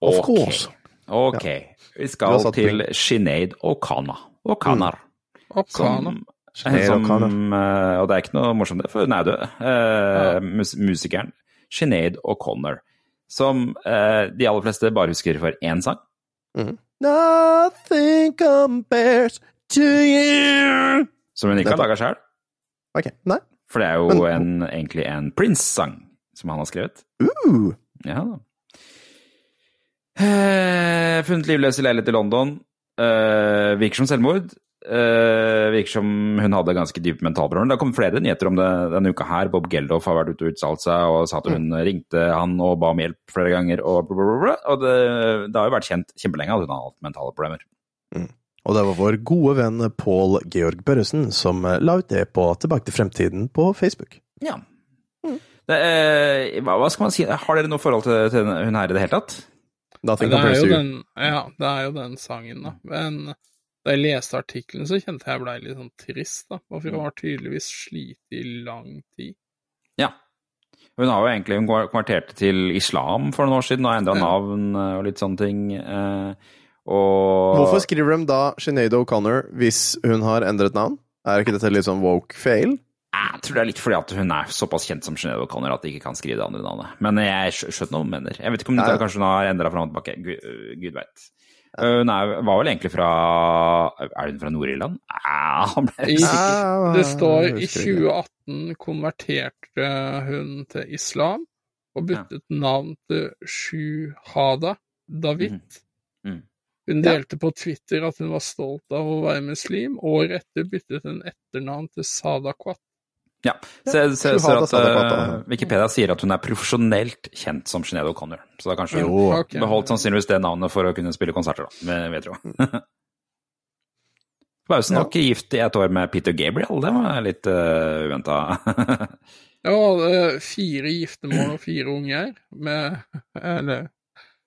Of Ok. course. Ok. Vi skal til Sinead O'Connor. O'Connor. O'Connor. Som, som eh, Og det er ikke noe morsomt, det, for hun er død. Eh, mus musikeren Sinead O'Connor. Som eh, de aller fleste bare husker for én sang. Nothing compares to you Som hun ikke har laga sjøl. Ok, nei. For det er jo Men- en, egentlig en Prince-sang som han har skrevet. Uh, Ja da. Eh, funnet livløs i leilighet i London. Eh, virker som selvmord. Eh, virker som hun hadde ganske dype mentalproblemer. Det kommet flere nyheter om det denne uka her. Bob Geldof har vært ute og uttalt seg og sa at hun ringte han og ba om hjelp flere ganger. Og, bla, bla, bla. og det, det har jo vært kjent kjempelenge at hun har hatt mentale problemer. Og det var vår gode venn Pål Georg Børresen som eh, la ut det på Tilbake til fremtiden på Facebook. Ja. Det, eh, hva, skal man si? Har dere noe forhold til, til hun her i det hele tatt? Nothing Det er jo den, ja, det er jo den sangen, da. Men da jeg leste artikkelen, så kjente jeg blei litt sånn trist, da. For hun har tydeligvis slitt i lang tid. Ja. Hun har jo egentlig hun konverterte til islam for noen år siden og endra Ja. navn og litt sånne ting. eh, Og Hvorfor skriver de da Sinead O'Connor hvis hun har endret navn? Er ikke dette litt sånn woke fail? Jeg tror det er litt fordi at hun er såpass kjent som Sinead O'Connor at de ikke kan skrive det andre navnet. Men jeg skjønner hva hun mener. Jeg vet ikke om det kanskje hun har endra fram og tilbake. Gud, Gud veit. Hun er, var vel egentlig fra Er hun fra Nord-Irland? <laughs> Han ble I- Det står i 2018 konverterte hun til islam og byttet navn til Shuhada David. Mm. Mhm. Hun delte på Twitter at hun var stolt av å være muslim. Året etter byttet hun etternavn til Sadakwat. Ja. så jeg ser at eh, han- Wikipedia sier at hun er profesjonelt kjent som Sinead O'Connor. Så da kanskje hun Jo. Ok. beholdt sannsynligvis det navnet for å kunne spille konserter, da. Vet jeg Klausen Ja. var ikke gift i et år med Peter Gabriel, det var litt uh, uventa. <laughs> ja, fire giftermål og fire unger med <laughs> Eller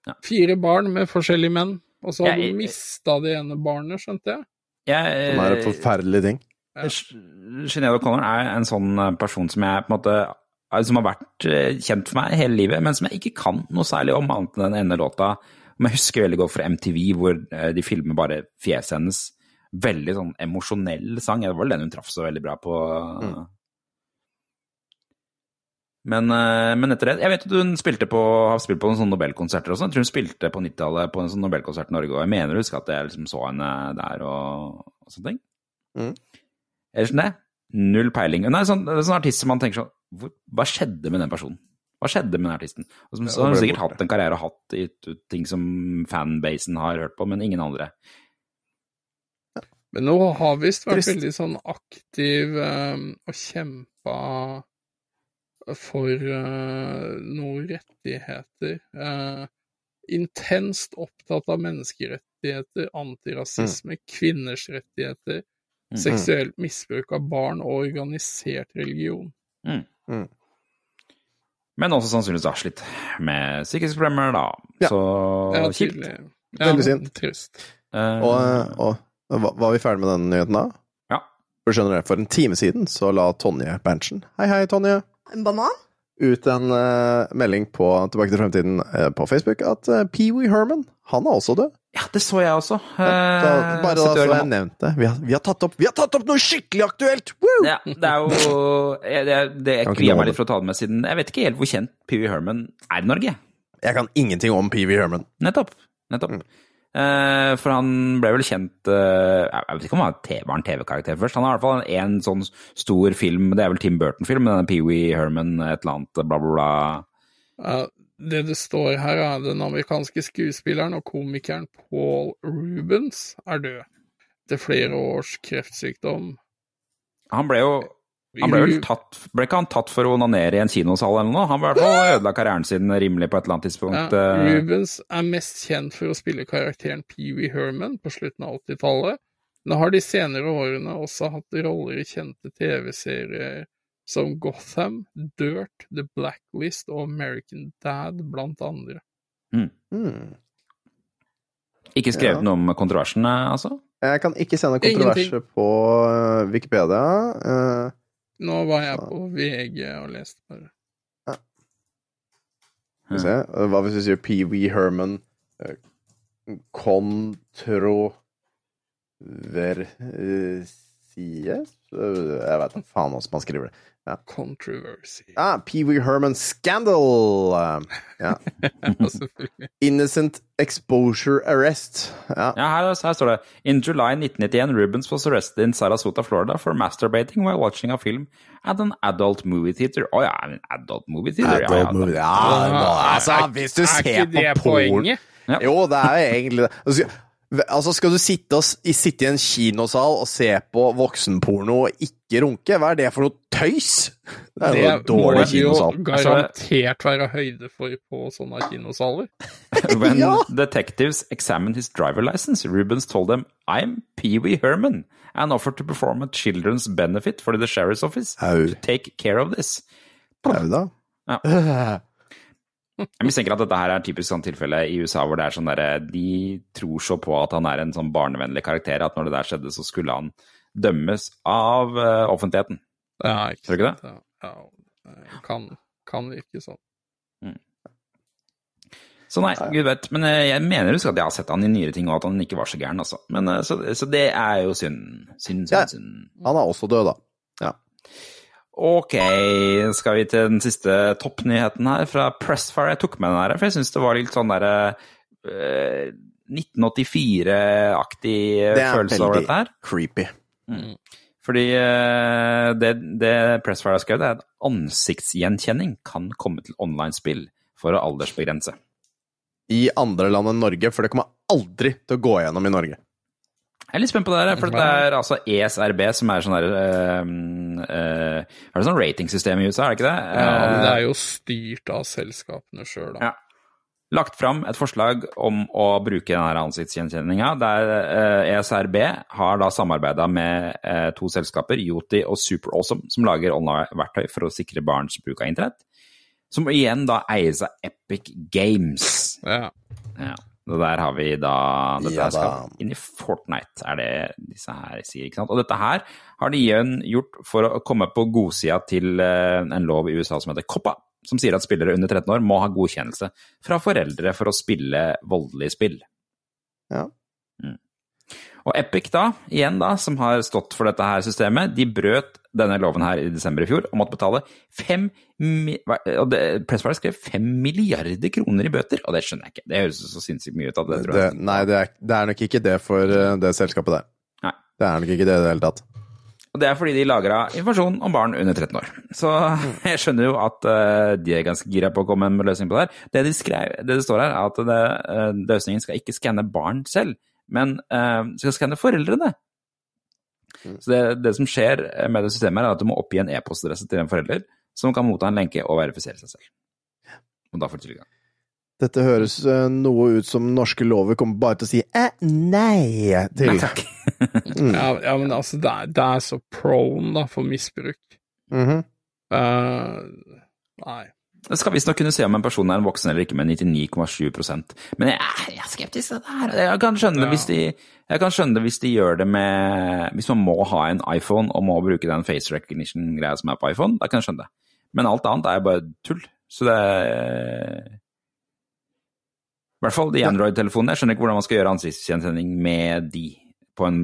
Ja. fire barn med forskjellige menn. Og så har Jeg- hun mista det ene barnet, skjønte jeg. jeg, Som er en forferdelig ting. Ja. Sinead O'Connor er en sånn eh, person som jeg på en måte eh, som har vært eh, kjent for meg hele livet, men som jeg ikke kan noe særlig om annet enn den ene låta. Men jeg husker veldig godt fra MTV, hvor eh, de filmer bare fjeset hennes. Veldig sånn emosjonell sang. Det var vel den hun traff så veldig bra på. Mm. Men, eh, men etter det Jeg vet at hun spilte på, har spilt på noen sånne Nobelkonserter også. Jeg tror hun spilte på 90-tallet på en sånn Nobelkonsert i Norge, og jeg mener å huske at jeg liksom så henne der og, og sånne ting. Mm. Ellers enn det, null peiling. Hun er sånn, sånn artist som man tenker sånn hvor, Hva skjedde med den personen? Hva skjedde med den artisten? Og som, så har hun sikkert hatt en karriere og hatt i ting som fanbasen har hørt på, men ingen andre. Men nå har visst vært Trist. veldig sånn aktiv um, og kjempa for uh, noen rettigheter. Uh, intenst opptatt av menneskerettigheter, antirasisme, kvinners rettigheter, Mm. seksuelt misbruk av barn og organisert religion. Men også sannsynligvis slitt med psykiske problemer, da. Ja. Så Ja, kjipt. Ja, Veldig synd. Trist. Uh, Og, og var vi ferdig med den nyheten da? Ja. For skjønner dere, for en time siden så la Tonje Berntsen Hei, hei, Tonje. En banan? Ut en uh, melding på Tilbake til fremtiden uh, på Facebook at uh, Pee-wee Herman, han er også død. ja, det så jeg også. Da, Eh, bare da så jeg nevnte det. Vi har, vi, har tatt opp, vi har tatt opp noe skikkelig aktuelt! Woo! Ja, det er jo Jeg, det, det, jeg kvier meg litt for å ta det med, siden jeg vet ikke helt hvor kjent Pee Wee Herman er i Norge. Jeg kan ingenting om Pee-wee Herman. Nettopp. Nettopp. Mm. Eh, for han ble vel kjent eh, Jeg vet ikke om han var en TV-karakter først. Han har i hvert fall en sånn stor film, det er vel Tim Burton-film, denne Pee Wee Herman, et eller annet, bla, bla, bla. Ja, det det står her, er den amerikanske skuespilleren og komikeren Paul Rubens er død. Etter flere års kreftsykdom. Han ble jo han ble, vel tatt, ble ikke han tatt for å onanere i en kinosal eller noe? Han ble i hvert fall ødela karrieren sin rimelig på et eller annet tidspunkt. Ja, Rubens er mest kjent for å spille karakteren Pee Wee Herman på slutten av 80-tallet, men har de senere årene også hatt roller i kjente TV-serier som Gotham, Dirt, The Blacklist og American Dad, blant andre. Hmm. Ikke skrevet Ja. noe om kontroversen, eh, altså? Jeg kan ikke se noe kontroverser på eh, Wikipedia. Eh, Nå var jeg på VG og leste bare. Skal vi se. Hva hvis vi sier Pee Wee Herman eh, Kontroversies? Jeg vet da faen hvordan man skriver det. Controversy. Ah, Pee Wee Herman Scandal! Eh, Ja. <laughs> Ja. Innocent Exposure Arrest. Ja. Ja, her, her står det In July 1991, Rubens was arrested in Sarasota, Florida for masturbating while watching a film at an adult movie theater. Å ja, en adult movie theater? Ja, ja, movie. Ja, nå, altså, hvis du er ser på porn poenget? Jo, det er jo egentlig det. Altså, Altså, skal du sitte, og, i- sitte i en kinosal og se på voksenporno og ikke runke? Hva er det for noe tøys? Det er jo Det en kinosal. Det det jo garantert være høyde for på sånne kinosaler. <laughs> When Ja. detectives examined his driver license, Rubens told them, I'm Pee Wee Herman, and offered to perform a children's benefit for the sheriff's office Au. to take care of this. Au da. Ja. <laughs> Jeg mistenker at dette her er typisk sånn tilfelle i USA hvor det er sånn derre De tror så på at han er en sånn barnevennlig karakter at når det der skjedde, så skulle han dømmes av eh, offentligheten. Ja, ikke Tror du ikke sant? Ja, ja, det kan, kan virke sånn. Så nei, gud vet. Men eh, jeg mener husk at jeg har sett han i nyere ting, og at han ikke var så gæren, altså. Men, eh, så, så det er jo synd. Synd, synd, Ja. synd. Han er også død, da. Ok, skal vi til den siste toppnyheten her fra Pressfire. Jeg tok med den her, for jeg syns det var litt sånn derre uh, 1984-aktig er følelse over dette her. Det er veldig creepy. Fordi eh, det, det Pressfire har skrevet, er at ansiktsgjenkjenning kan komme til online-spill for å aldersbegrense. I andre land enn Norge, for det kommer aldri til å gå gjennom i Norge. Jeg er litt spent på det her, for det er altså ESRB som er sånn der uh, uh, Er det sånn ratingsystem i USA, er det ikke det? Ja, men det Eh, er jo styrt av selskapene sjøl, da. Ja. Lagt fram et forslag om å bruke denne ansiktsgjenkjenninga, der eh, ESRB har da samarbeida med eh, to selskaper, Yoti og Super Awesome, som lager online-verktøy for å sikre barns bruk av internett. Som igjen da eies av Epic Games. Ja. Ja. Og der har vi da Dette Ja da. skal inn i Fortnite, er det disse her sier. ikke sant? Og dette her har de igjen gjort for å komme på godsida til eh, en lov i USA som heter COPPA, som sier at spillere under 13 år må ha godkjennelse fra foreldre for å spille voldelige spill. Ja. Mm. Og Epic, da, igjen da, som har stått for dette her systemet, de brøt denne loven her i desember i fjor og måtte betale fem og det, Pressfire skrev fem milliarder kroner i bøter, og det skjønner jeg ikke. Det høres så sinnssykt mye ut. av det, tror Det, nei, det er, det er nok ikke det for eh, det selskapet der. Nei. Det er nok ikke det i det hele tatt. Og det er fordi de lagra informasjon om barn under 13 år. Så <laughs> jeg skjønner jo at uh, de er ganske gira på å komme med løsning på det her. Det de skrev, det det står her, er at det, uh, løsningen skal ikke skanne barn selv, men uh, skal skanne foreldrene. Så det, det som skjer med det systemet, er at du må oppgi en e-postadresse til en forelder, som kan motta en lenke og verifisere seg selv. Og da får du tilgang. Dette høres eh, noe ut som norske lover kommer bare til å si eh, nei til. Nei takk. <laughs> Ja, ja, men altså, det er, det er så prone da, for misbruk. Mm -hmm. uh, nei. Det skal visstnok kunne se om en person er en voksen eller ikke med 99,7% Men jeg, jeg er skeptisk til det her. Jeg kan, skjønne det hvis de, jeg kan skjønne det hvis de gjør det med Hvis man må ha en iPhone og må bruke den face recognition-greia som er på iPhone, da kan jeg skjønne det. Men alt annet er jo bare tull. Så det er I hvert fall de Android-telefonene. Jeg skjønner ikke hvordan man skal gjøre ansiktsgjenkjenning med de på en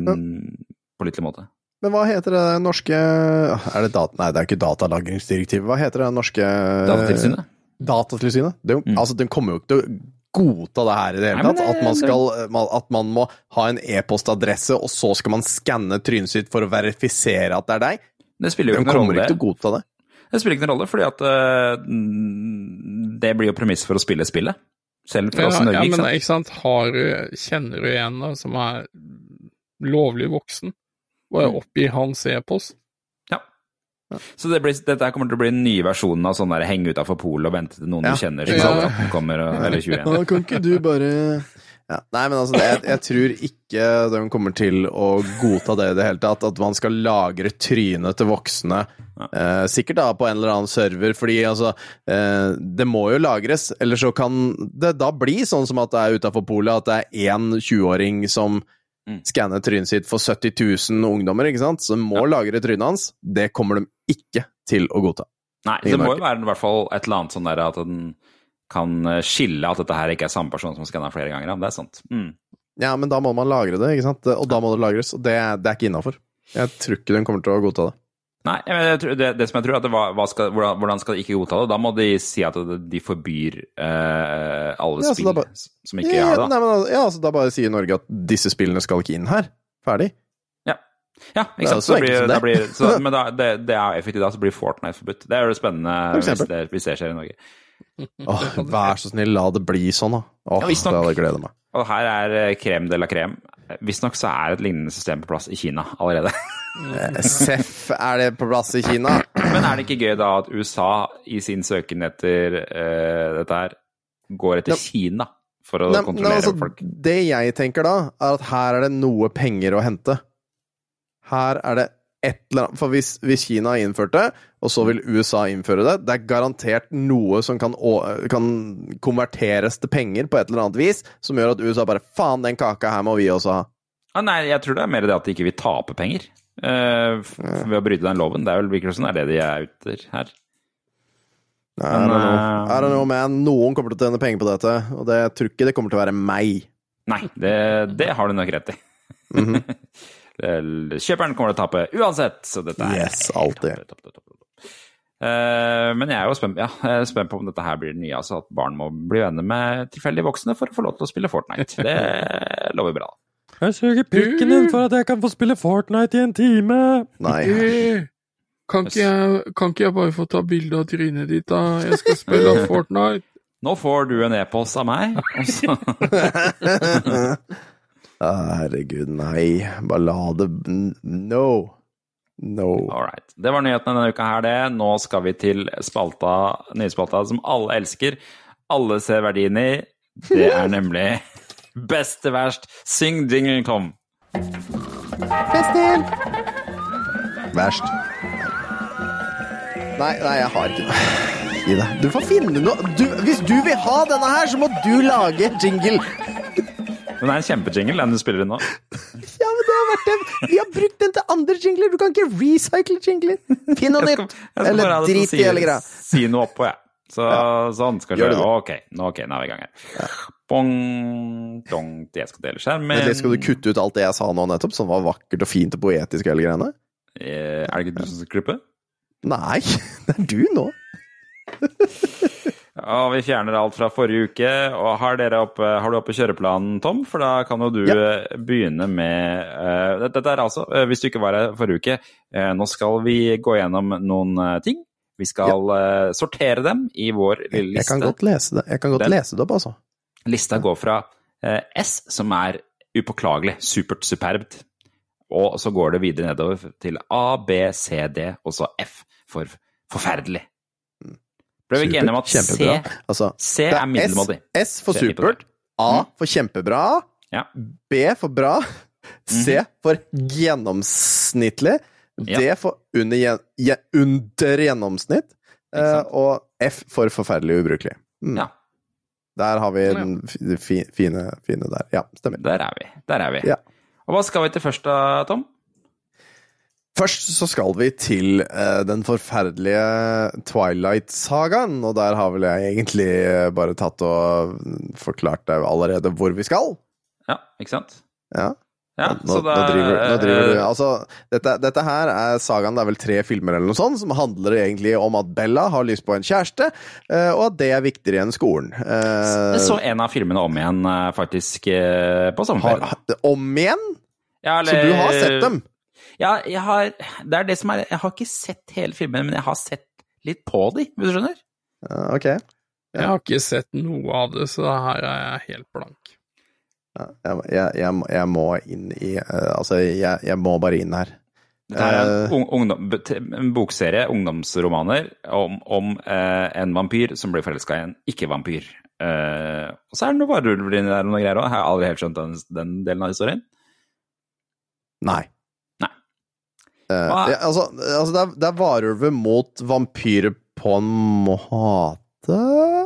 pålitelig måte. Men hva heter det norske Er det data... Nei, det er ikke datalagringsdirektivet. Hva heter det norske Datatilsynet. Datatilsynet? Det, Mm. Altså, den kommer jo ikke til å godta det her i det hele tatt. At man, skal, at man må ha en e-postadresse, og så skal man skanne trynet sitt for å verifisere at det er deg. Det spiller jo Den ikke noen kommer rolle. ikke til å godta det. Det spiller ikke noen rolle, fordi at eh, mm, det blir jo premiss for å spille spillet. Selv for Ja, oss i Norge, ja, ikke men sant? ikke sant, har du, kjenner du en da, som er lovlig voksen, og jeg oppgir hans e-post? Ja. Så det blir, dette kommer til å bli den nye versjonen av sånn der henge utafor polet og vente til noen Ja. du kjenner som Ja. kommer, og- eller 21. Ja, kan ikke du bare ja. Nei, men altså, jeg, jeg tror ikke de kommer til å godta det i det hele tatt. At man skal lagre trynet til voksne. Eh, sikkert da på en eller annen server, fordi altså eh, Det må jo lagres, eller så kan det da bli sånn som at det er utafor polet, at det er én 20-åring som Mm. skanner trynet sitt for 70 000 ungdommer, ikke sant? Som må lagre trynet hans. Det kommer de ikke til å godta. Nei, Ingen det må jo være i hvert fall et eller annet sånn der at den kan eh, skille at dette her ikke er samme person som skanna flere ganger. Det er sant. Mm. Ja, men da må man lagre det, ikke sant? Og da må det lagres, og det, det er ikke innafor. Jeg tror ikke den kommer til å godta det. Nei, tror, det, det som jeg tror, er at det, hva, hva skal, hvordan, hvordan skal de ikke godta det? Da må de si at de forbyr eh, alle Ja, spill bare- som ikke ja, har det. Nei, men, ja, altså da bare sier Norge at disse spillene skal ikke inn her. Ferdig. Ja, ja ikke sant. så blir, det. blir, så, <laughs> men da, det, det er effektivt da, så blir Fortnite forbudt. Det er jo spennende hvis det, hvis det skjer i Norge. Åh, vær så snill, la det bli sånn, da. Åh, Ja, nok. det jeg meg. Og her er eh, krem de la krem. Visstnok så er et lignende system på plass i Kina allerede. Eh, Seff, er det på plass i Kina? Men er det ikke gøy da at USA i sin søken etter uh, dette her går etter ne Kina for å ne kontrollere kontrollere altså, folk? det jeg tenker da, er at her er det noe penger å hente. Her er det et eller annet For hvis, hvis Kina har innført det, og så vil USA innføre det, det er garantert noe som kan, kan konverteres til penger på et eller annet vis, som gjør at USA bare Faen, den kaka her må vi også ha. Ah, nei, jeg tror det er mer det at de ikke vil tape penger uh, ved å bryte den loven. Det er vel det er det de er ute her. I Men, don't know. med I don't know, man. Noen kommer til å tjene penger på dette, og det tror ikke det kommer til å være meg. Nei, det, det har du nok rett i. Mhm. Det- <laughs> Kjøperen kommer til å tape uansett, så dette er Yes, alltid. Eh, men jeg er jo spent, ja, jeg er spent på om dette her blir det nye. Altså at barn må bli venner med tilfeldige voksne for å få lov til å spille Fortnite. Det <laughs> lover bra. Jeg suger pikken din for at jeg kan få spille Fortnite i en time. Nei. Kan ikke, jeg, kan ikke jeg bare få ta bilde av trynet ditt, da? Jeg skal spille <laughs> Fortnite. Nå får du en e-post av meg. <laughs> Herregud, nei. Ballade No. No. All right. Det var nyhetene denne uka her, det. Nå skal vi til spalta, nyspalta som alle elsker. Alle ser verdien i. Det er <laughs> nemlig Best til verst. Syng jingle, Tom. Verst. Nei, nei, jeg har ikke noe Gi deg. Du får finne noe du, Hvis du vil ha denne her, så må du lage jingle. Den er en kjempejingle, den du spiller inn nå. Ja, men det har vært det. Vi har brukt den til andre jingler. Du kan ikke recycle jingler. Finn noe nytt. Eller drit i hele greia. si, noe oppå, jeg. Så, Sånn skal Gjør det nå, ok, nå er vi i gang her. Bong, dong, jeg skal dele skjermen. Men skal du kutte ut alt det jeg sa nå nettopp, som var vakkert og fint og poetisk og hele greiene? Eh, Er det ikke du som skal klippe? Nei, <laughs> det er du nå. Ja, vi fjerner alt fra forrige uke. Og har, oppe, har du oppe kjøreplanen, Tom? For da kan jo du Ja. eh, begynne med uh, dette- er altså, uh, hvis du ikke var her forrige uke, uh, nå skal vi gå gjennom noen ting. Vi skal eh, sortere dem i vår lille Jeg kan liste. godt lese det, jeg kan godt Den- lese det opp, altså. Lista går fra S, som er upåklagelig, supert, superbt, og så går det videre nedover til A, B, C, D, og så F for forferdelig. Ble vi ikke enige om at C, Altså, C er middelmådig? S, S for er supert. A Mm. for kjempebra. Ja. B for bra. C for gjennomsnittlig. D for under, under gjennomsnitt. Eh, og F for forferdelig ubrukelig. Mm. Ja. Der har vi den fi- fi, fine, fine der. Ja, stemmer. Der er vi. Der er vi. Ja. Og hva skal vi til først da, Tom? Først så skal vi til uh, den forferdelige Twilight-sagaen, og der har vel jeg egentlig bare tatt og forklart deg allerede hvor vi skal. Ja, ikke sant? Ja. Ja, nå, så da nå, driver, nå driver du eh, Altså, dette, dette her er sagaen, det er vel tre filmer eller noe sånt, som handler egentlig om at Bella har lyst på en kjæreste, uh, og at det er viktigere enn skolen. Uh, så en av filmene om igjen, faktisk, på sommerferien. om igjen? Ja, Så du har sett dem? Ja, jeg har Det er det som er Jeg har ikke sett hele filmen, men jeg har sett litt på de, hvis du skjønner. Uh, ok. Jeg har ikke sett noe av det, så her er jeg helt blank. Ja, jeg, jeg, jeg, må- jeg må inn i uh, Altså, jeg, jeg må bare inn her. Det er en, uh, ungdom, en bokserie, ungdomsromaner, om, om eh, en vampyr som blir forelska i en ikke-vampyr. Eh, og så er det noe varulver inni der og noe greier òg. Jeg har aldri helt skjønt den, den delen av historien. Nei. Eh, ja, altså, altså det, er, det er varulver mot vampyrer på en måte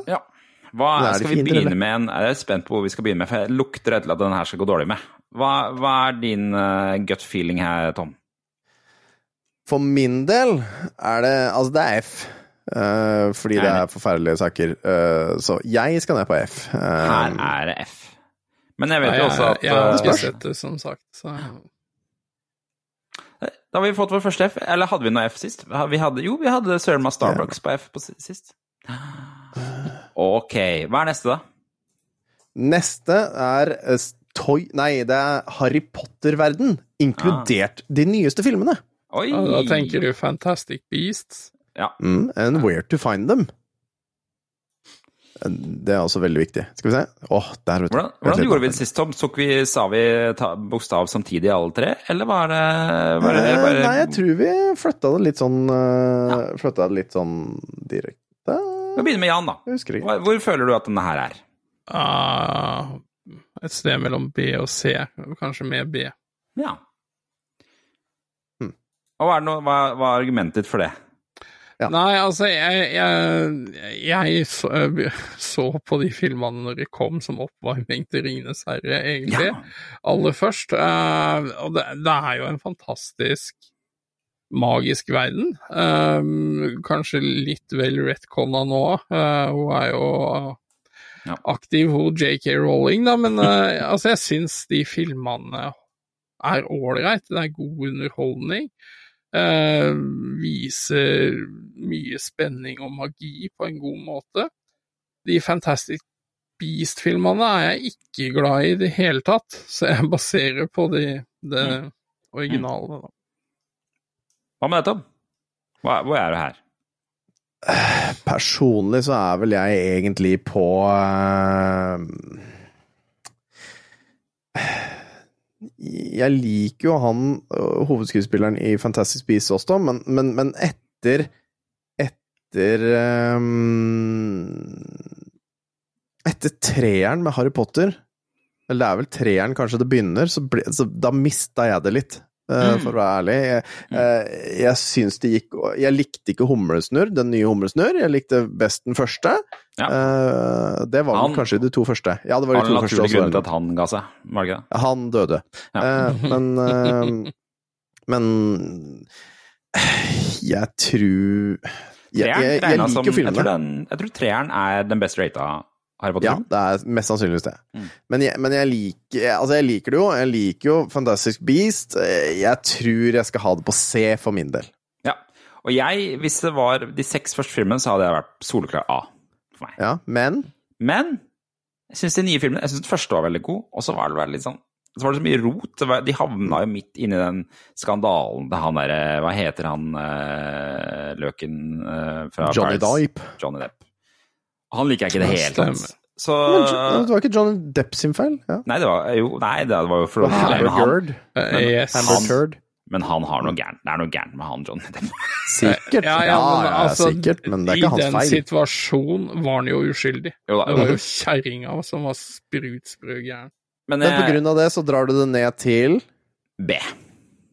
Ja. Hva er skal vi fiender, begynne med? En, jeg er spent på hvor vi skal begynne med, for jeg lukter etter at den her skal gå dårlig med. Hva, hva er din uh, gut feeling her, Tom? For min del er det Altså, det er F. Uh, fordi det er forferdelige saker. Uh, så jeg skal ned på F. Her er det F. Men jeg vet jo også at jeg har ikke sett det, som sagt. Så. Da har vi fått vår første F. Eller hadde vi noe F sist? Vi hadde, jo, vi hadde søren meg Starbucks på F på sist. Ok. Hva er neste, da? Neste er eh, Toy Nei, det er Harry Potter-verden, inkludert de nyeste filmene. Oi! Ja, da tenker du Fantastic Beasts. Ja. Mm, and where to find them. Det er også veldig viktig. Skal vi se. Åh, der, vet du. Hvordan, hvordan gjorde vi det sist, Tom? Vi, sa vi ta, bokstav samtidig alle tre, eller var det, var det Eh, bare Nei, jeg tror vi flytta det litt sånn ja. Flytta det litt sånn direkte. Vi begynner med Jan, da. Hva- Hvor føler du at denne her er? Uh, et sted mellom B og C. Kanskje med B. Ja. Hmm. Og hva er, noe, hva, hva er argumentet ditt for det? Ja. Nei, altså, jeg, jeg, jeg så, så på de filmene når de kom som oppvarming til Ringenes herre, egentlig. Ja. Aller først. Uh, og det, det er jo en fantastisk magisk verden. Eh, kanskje litt vel retconna nå. uh, hun er jo Ja. aktiv, hun JK Rowling, da, men eh, <laughs> altså, jeg syns de filmene er ålreit. Det er god underholdning. Eh, viser mye spenning og magi på en god måte. De Fantastic Beast-filmene er jeg ikke glad i i det hele tatt, så jeg <laughs> baserer på de, det originale. Da. Hva med dette? Hva, hvor er du her? Personlig så er vel jeg egentlig på eh, Jeg liker jo han øh, hovedskuespilleren i Fantastic Beasts også, men, men, men etter Etter um, Etter treeren med Harry Potter Eller det er vel treeren kanskje det begynner, så, ble, så da mista jeg det litt. Eh, For å være ærlig. Jeg, eh, jeg syns det gikk Jeg likte ikke Humlesnurr, den nye Humlesnurr. Jeg likte best den første. Ja. Eh, det var vel kanskje de to første. Ja, det var de to første naturlige også. grunner til at han ga seg? Var det ikke det? Han døde. Ja. Men <laughs> Men jeg tror jeg, Treeren jeg, jeg liker som- liker Jeg tror, den, jeg tror treeren er den best rata Ja, det er mest sannsynligvis det. Mm. Men, jeg, men jeg liker Altså, jeg liker det jo. Jeg liker jo Fantastic Beast. Eh, Jeg tror jeg skal ha det på C for min del. Ja. Og jeg, hvis det var de seks første filmene, så hadde jeg vært soleklar A for meg. Ja, men Men jeg syns de nye filmene Jeg synes den første var veldig god, og så var det litt sånn så var det så mye rot. De havna jo midt inni den skandalen til han derre Hva heter han eh, løken eh, fra Johnny? Depp. Johnny Depp. Han liker jeg ikke i det hele tatt. Så Men Det var ikke John Depp sin feil? Ja. Nei, det var jo Nei, det var jo for å. Eh, Men yes. Heard. men han har noe gærent. Det er noe gærent med han John Depp. <laughs> Sikkert. Ja, Ja, men altså, sikkert, men det er ikke hans feil. I den situasjonen var han jo uskyldig. Jo da. Det var jo kjerringa som var sprutsprø gæren. Men, Men på eh, grunn av det så drar du det ned til B.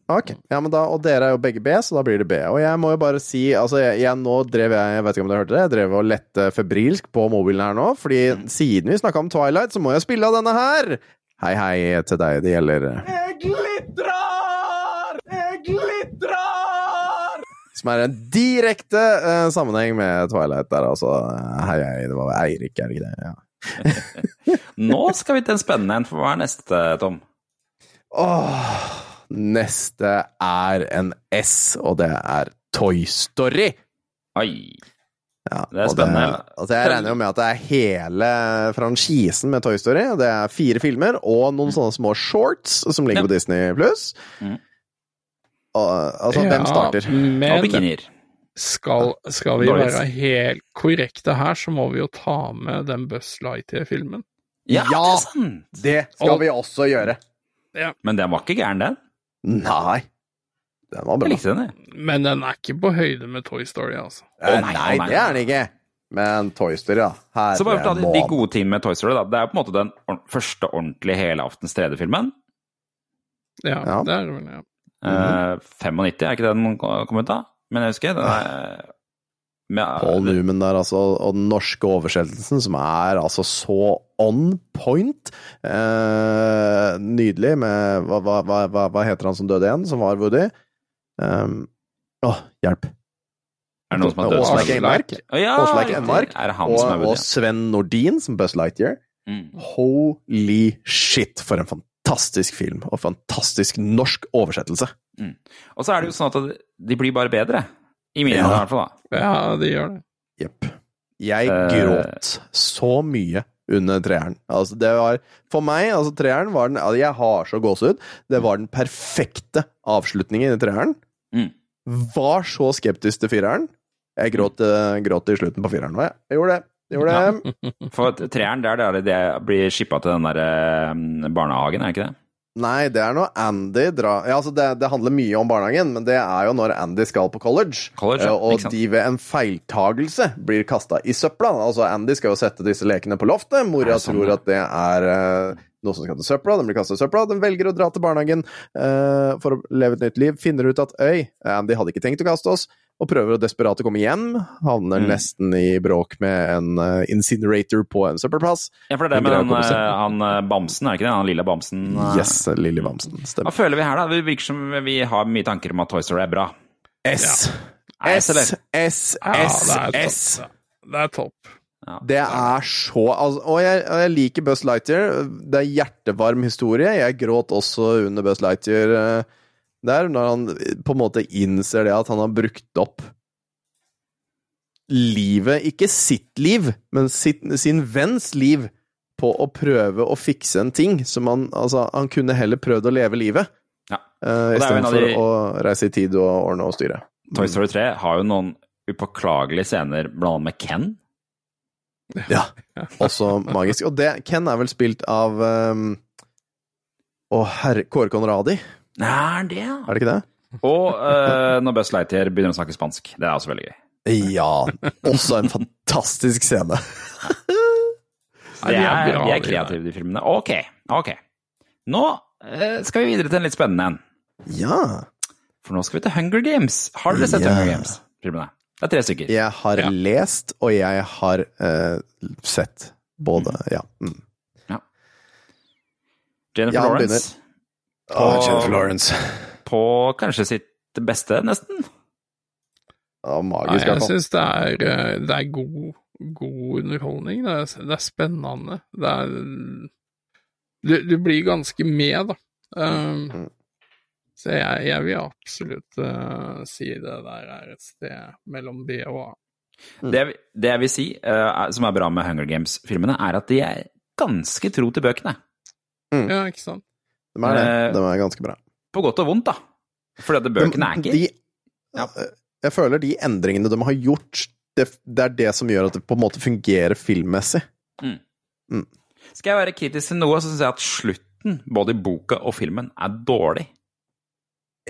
Ok, ja, men da, og dere er jo begge B, så da blir det B. Og jeg må jo bare si, altså jeg, jeg nå drev jeg, jeg vet ikke om dere hørte det, jeg drev og lette febrilsk på mobilen her nå, fordi siden vi snakka om Twilight, så må jeg spille av denne her! Hei, hei til deg, det gjelder Jeg glitrer! Jeg glitrer! Som er en direkte uh, sammenheng med Twilight der, altså. Hei, hei, det var Eirik, er det ikke det? Ja. <laughs> Nå skal vi til en spennende en, for hva er neste, Tom? Åh, neste er en S, og det er Toy Story! Oi. Ja, Det er og spennende. altså jeg regner jo med at det er hele franchisen med Toy Story. og Det er fire filmer og noen sånne små shorts som ligger Ja. på Disney pluss. Mm. Altså, hvem starter? Og Men bikinier. Skal, skal vi være helt korrekte her, så må vi jo ta med den Buzz Lightyear-filmen. Ja, Ja. det! Det skal Og- vi også gjøre. Men den var ikke gæren, den. Nei. Den var Jeg bra. likte den, jeg. Men den er ikke på høyde med Toy Story, altså. Eh, nei, nei, nei, det er den ikke. Men Toy Story, da. Her Så bare for å ta de, de gode tingene med Toy Story, da. Det er jo på en måte den or- første ordentlige helaftens 3D-filmen. Ja, Ja. det er det vel, ja. Eh, 95, er ikke det den kom ut da? Men jeg husker. Den er, med, Paul Newman der, altså, og den norske oversettelsen, som er altså så on point. Eh, nydelig med hva, hva, hva, hva- heter han som døde igjen, som var Woody? Um, Åh, hjelp. Er det noen som har dødd? Åsleik Enmark. Å ja. Enmark. Og, og Sven Nordin som Buzz Lightyear. Mm. Holy shit, for en fantastisk film, og fantastisk norsk oversettelse. Og så er det jo sånn at de blir bare bedre. I mine Ja. øyne, i hvert fall. da. Ja, de gjør det. Jepp. Jeg uh, gråt så mye under treeren. Altså, det var For meg, altså, treeren var den altså, Jeg har så gåsehud. Det var den perfekte avslutningen i treeren. Mm. Var så skeptisk til fireren. Jeg gråt, eh, gråt i slutten på fireren òg, jeg. Jeg gjorde det. Jeg gjorde det. <laughs> For treeren, det er der det blir shippa til den der eh, barnehagen, er det ikke det? Nei, det er når Andy drar ja, altså det, det handler mye om barnehagen, men det er jo når Andy skal på college. College, ja, eh, og de ved en feiltagelse blir kasta i søpla. Altså Andy skal jo sette disse lekene på loftet. Moria Mora sånn, tror at det er uh, noe som skal til søpla. Den blir kasta i søpla. Den velger å dra til barnehagen uh, for å leve et nytt liv. Finner ut at øy, Andy hadde ikke tenkt å kaste oss. Og prøver å desperat å komme hjem. Havner Mm. nesten i bråk med en uh, incinerator på en søppelplass. Ja, for det er det med Den seg. eh, han eh, bamsen, er det ikke det? Han lille bamsen. Yes, lille Bamsen. Stemmer. Hva føler vi her, da? Det virker som vi har mye tanker om at Toy Story er bra. S. S, eller? S, S, Ja, S, det er S. topp. Det er topp. Ja. Det er så altså, Og jeg, jeg liker Buzz Lightyear. Det er hjertevarm historie. Jeg gråt også under Buzz Lightyear eh, der, når han på en måte innser det at han har brukt opp livet Ikke sitt liv, men sitt, sin venns liv på å prøve å fikse en ting som han Altså, han kunne heller prøvd å leve livet. Ja. Uh, Istedenfor de- å reise i tid og ordne og styre. Toy Story 3 har jo noen upåklagelige scener, blant annet med Ken. Ja, også magisk. Og det, Ken er vel spilt av um, Å, herre Kåre Conradi, Er det, ja? er det ikke det? Og uh, når Buzz Lightyear begynner å snakke spansk. Det er også veldig gøy. Ja. Også en fantastisk scene. De er de er kreative, de filmene. Ok, ok. Nå uh, skal vi videre til en litt spennende en. Ja. For nå skal vi til Hunger Games. Har dere sett Ja. Hunger Games-filmene? Det er tre stykker. Jeg har Ja. lest, og jeg har uh, sett både Ja. Mm. Jennifer Ja, han Lawrence Å, Jennifer Lawrence. <laughs> på kanskje sitt beste, nesten. Ja, magisk, Nei, jeg syns det er, eh, det er god, god underholdning. Det er, det er spennende. Det er du, du blir ganske med, da. Um, Mm. så jeg, jeg vil absolutt uh, si det der er et sted mellom B og A. Mm. Det, det jeg vil si, er- som er bra med Hunger Games-filmene, er at de er ganske tro til bøkene. Ja, ikke sant? De er det. Eh, De er ganske bra. På godt og vondt, da. Fordi at bøkene er ikke de, Ja. Jeg føler de endringene de har gjort, det, det er det som gjør at det på en måte fungerer filmmessig. Skal jeg være kritisk til noe, så syns jeg at slutten, både i boka og filmen, er dårlig.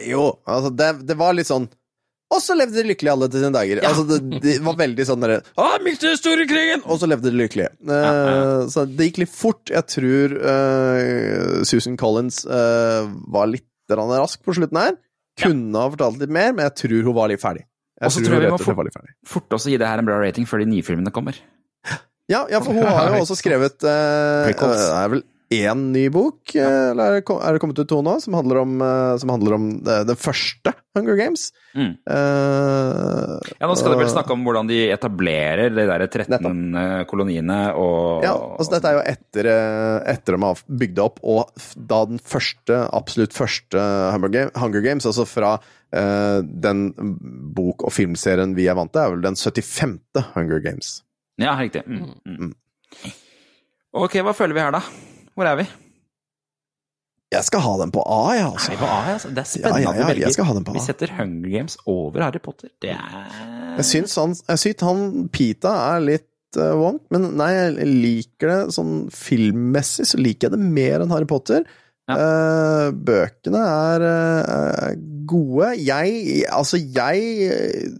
Jo, altså, det, det var litt sånn Og så levde de lykkelig alle til sine dager. Altså, det, de var veldig sånn derre Å, store krigen! Og så levde de lykkelig. Uh, ja. Så det gikk litt fort. Jeg tror uh, Susan Collins uh, var litt rask på slutten her. Kunne ha fortalt litt mer, men jeg tror hun var litt ferdig. Og så tror tror jeg vi må fort, slett få- var litt. Fort også gi det her en bra rating før de nye filmene kommer. Ja, ja, for hun <laughs> har jo også skrevet eh, Det én ny bok, eh, eller er det, kom- det kommet ut to nå, som handler om, eh, som handler om det, den første Hunger Games. Mm. Uh, Ja, Nå skal de vel snakke om hvordan de etablerer de der 13 koloniene og Ja, altså dette er jo etter, eh, etter de har bygd det opp, og da den første, absolutt første Hunger Game- Hunger Games, altså fra uh, den bok- og filmserien vi er vant til, er vel den 75. Hunger Games. Ja, riktig. Mm. Mm. Ok, hva føler vi her, da? Hvor er vi? Jeg skal ha den på A, jeg, Er altså. vi på A? Altså? Det er spennende ja, ja, ja, jeg skal ha den på Vi setter Hunger Games over Harry Potter. Det er Jeg syns han, jeg syns han Pita er litt uh, wonk, men nei, jeg liker det sånn filmmessig, så liker jeg det mer enn Harry Potter. Eh, bøkene er, eh, er gode. Jeg Altså, jeg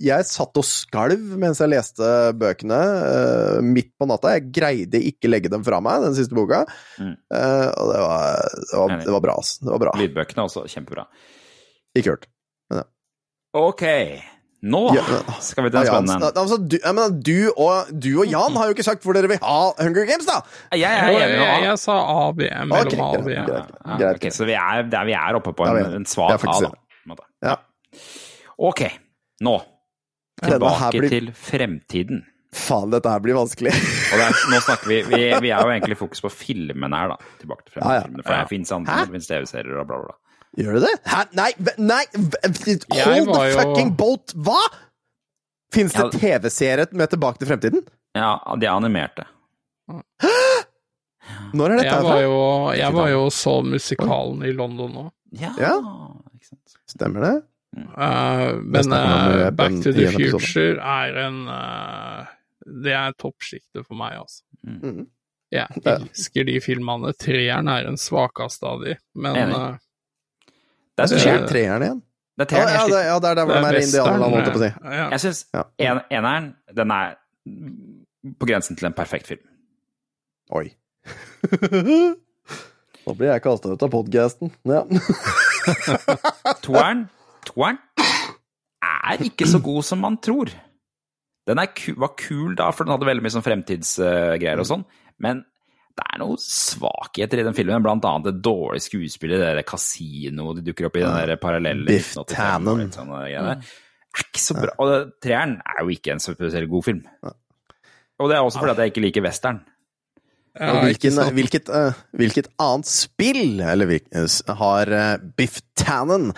Jeg satt og skalv mens jeg leste bøkene uh, midt på natta. Jeg greide ikke legge dem fra meg, den siste boka. Mm. Uh, og det var, det, var, det var bra, altså. Det var bra. Lydbøkene også kjempebra. Ikke hørt. Ok, nå Ja, men- skal vi til en Ja, Jan, spennende altså, du, jeg mener, du, og, du og Jan har jo ikke sagt hvor dere vil ha Hunger Games, da! Jeg jeg, Jeg, jeg, jeg sa A og B. Mellom Ok, A og B. greit, greit. Greit. ok, så vi er, der vi er oppe på en, en svak A, da. Ja. Ok, nå. Tilbake blir- til fremtiden. Faen, dette her blir vanskelig. Og det er, nå snakker vi, vi Vi er jo egentlig fokus på filmen her, da. Tilbake til Ja, ja. fremtiden. For Ja. det fins andre, Hæ? det finnes TV-serier og bla, bla, bla. Gjør du det? Hæ? Nei, nei Hold the jo- fucking boat! Hva?! Fins det Ja. TV-serie med Tilbake til fremtiden? Ja, de er animerte. Når er dette Jeg her var jo, jeg var jo så musikalen i London nå. Ja, Ja. Stemmer det? Eh, men i Back to the. Future er en uh, Det er toppsjiktet for meg, altså. Mhm. <laughs> Jeg Ja. elsker de filmene. Treeren er den svakeste av de, men Det er sånn skjer treeren. igjen? Det er treeren. ja, Jeg, det, ja, det er der hvor det de er er indianerland, holdt jeg på å si. ja. jeg syns Ja. en, eneren, den er på grensen til en perfekt film. Oi. <laughs> Nå blir jeg kasta ut av podkasten. Ja. <laughs> Toeren, toeren er ikke så god som man tror. Den ku, var kul da, for den hadde veldig mye sånn fremtidsgreier og sånn, men det er noen svakheter i den filmen, blant annet det dårlige skuespillet, det der kasinoet de dukker opp i, den der parallelle Biff 1985 og Tannen. Er ikke så bra. Og treeren er jo ikke en spesielt god film. Og det er også fordi at jeg ikke liker western. Ja, Og hvilken, hvilket, uh, hvilket annet spill eller, eh, har uh, Biff Tannen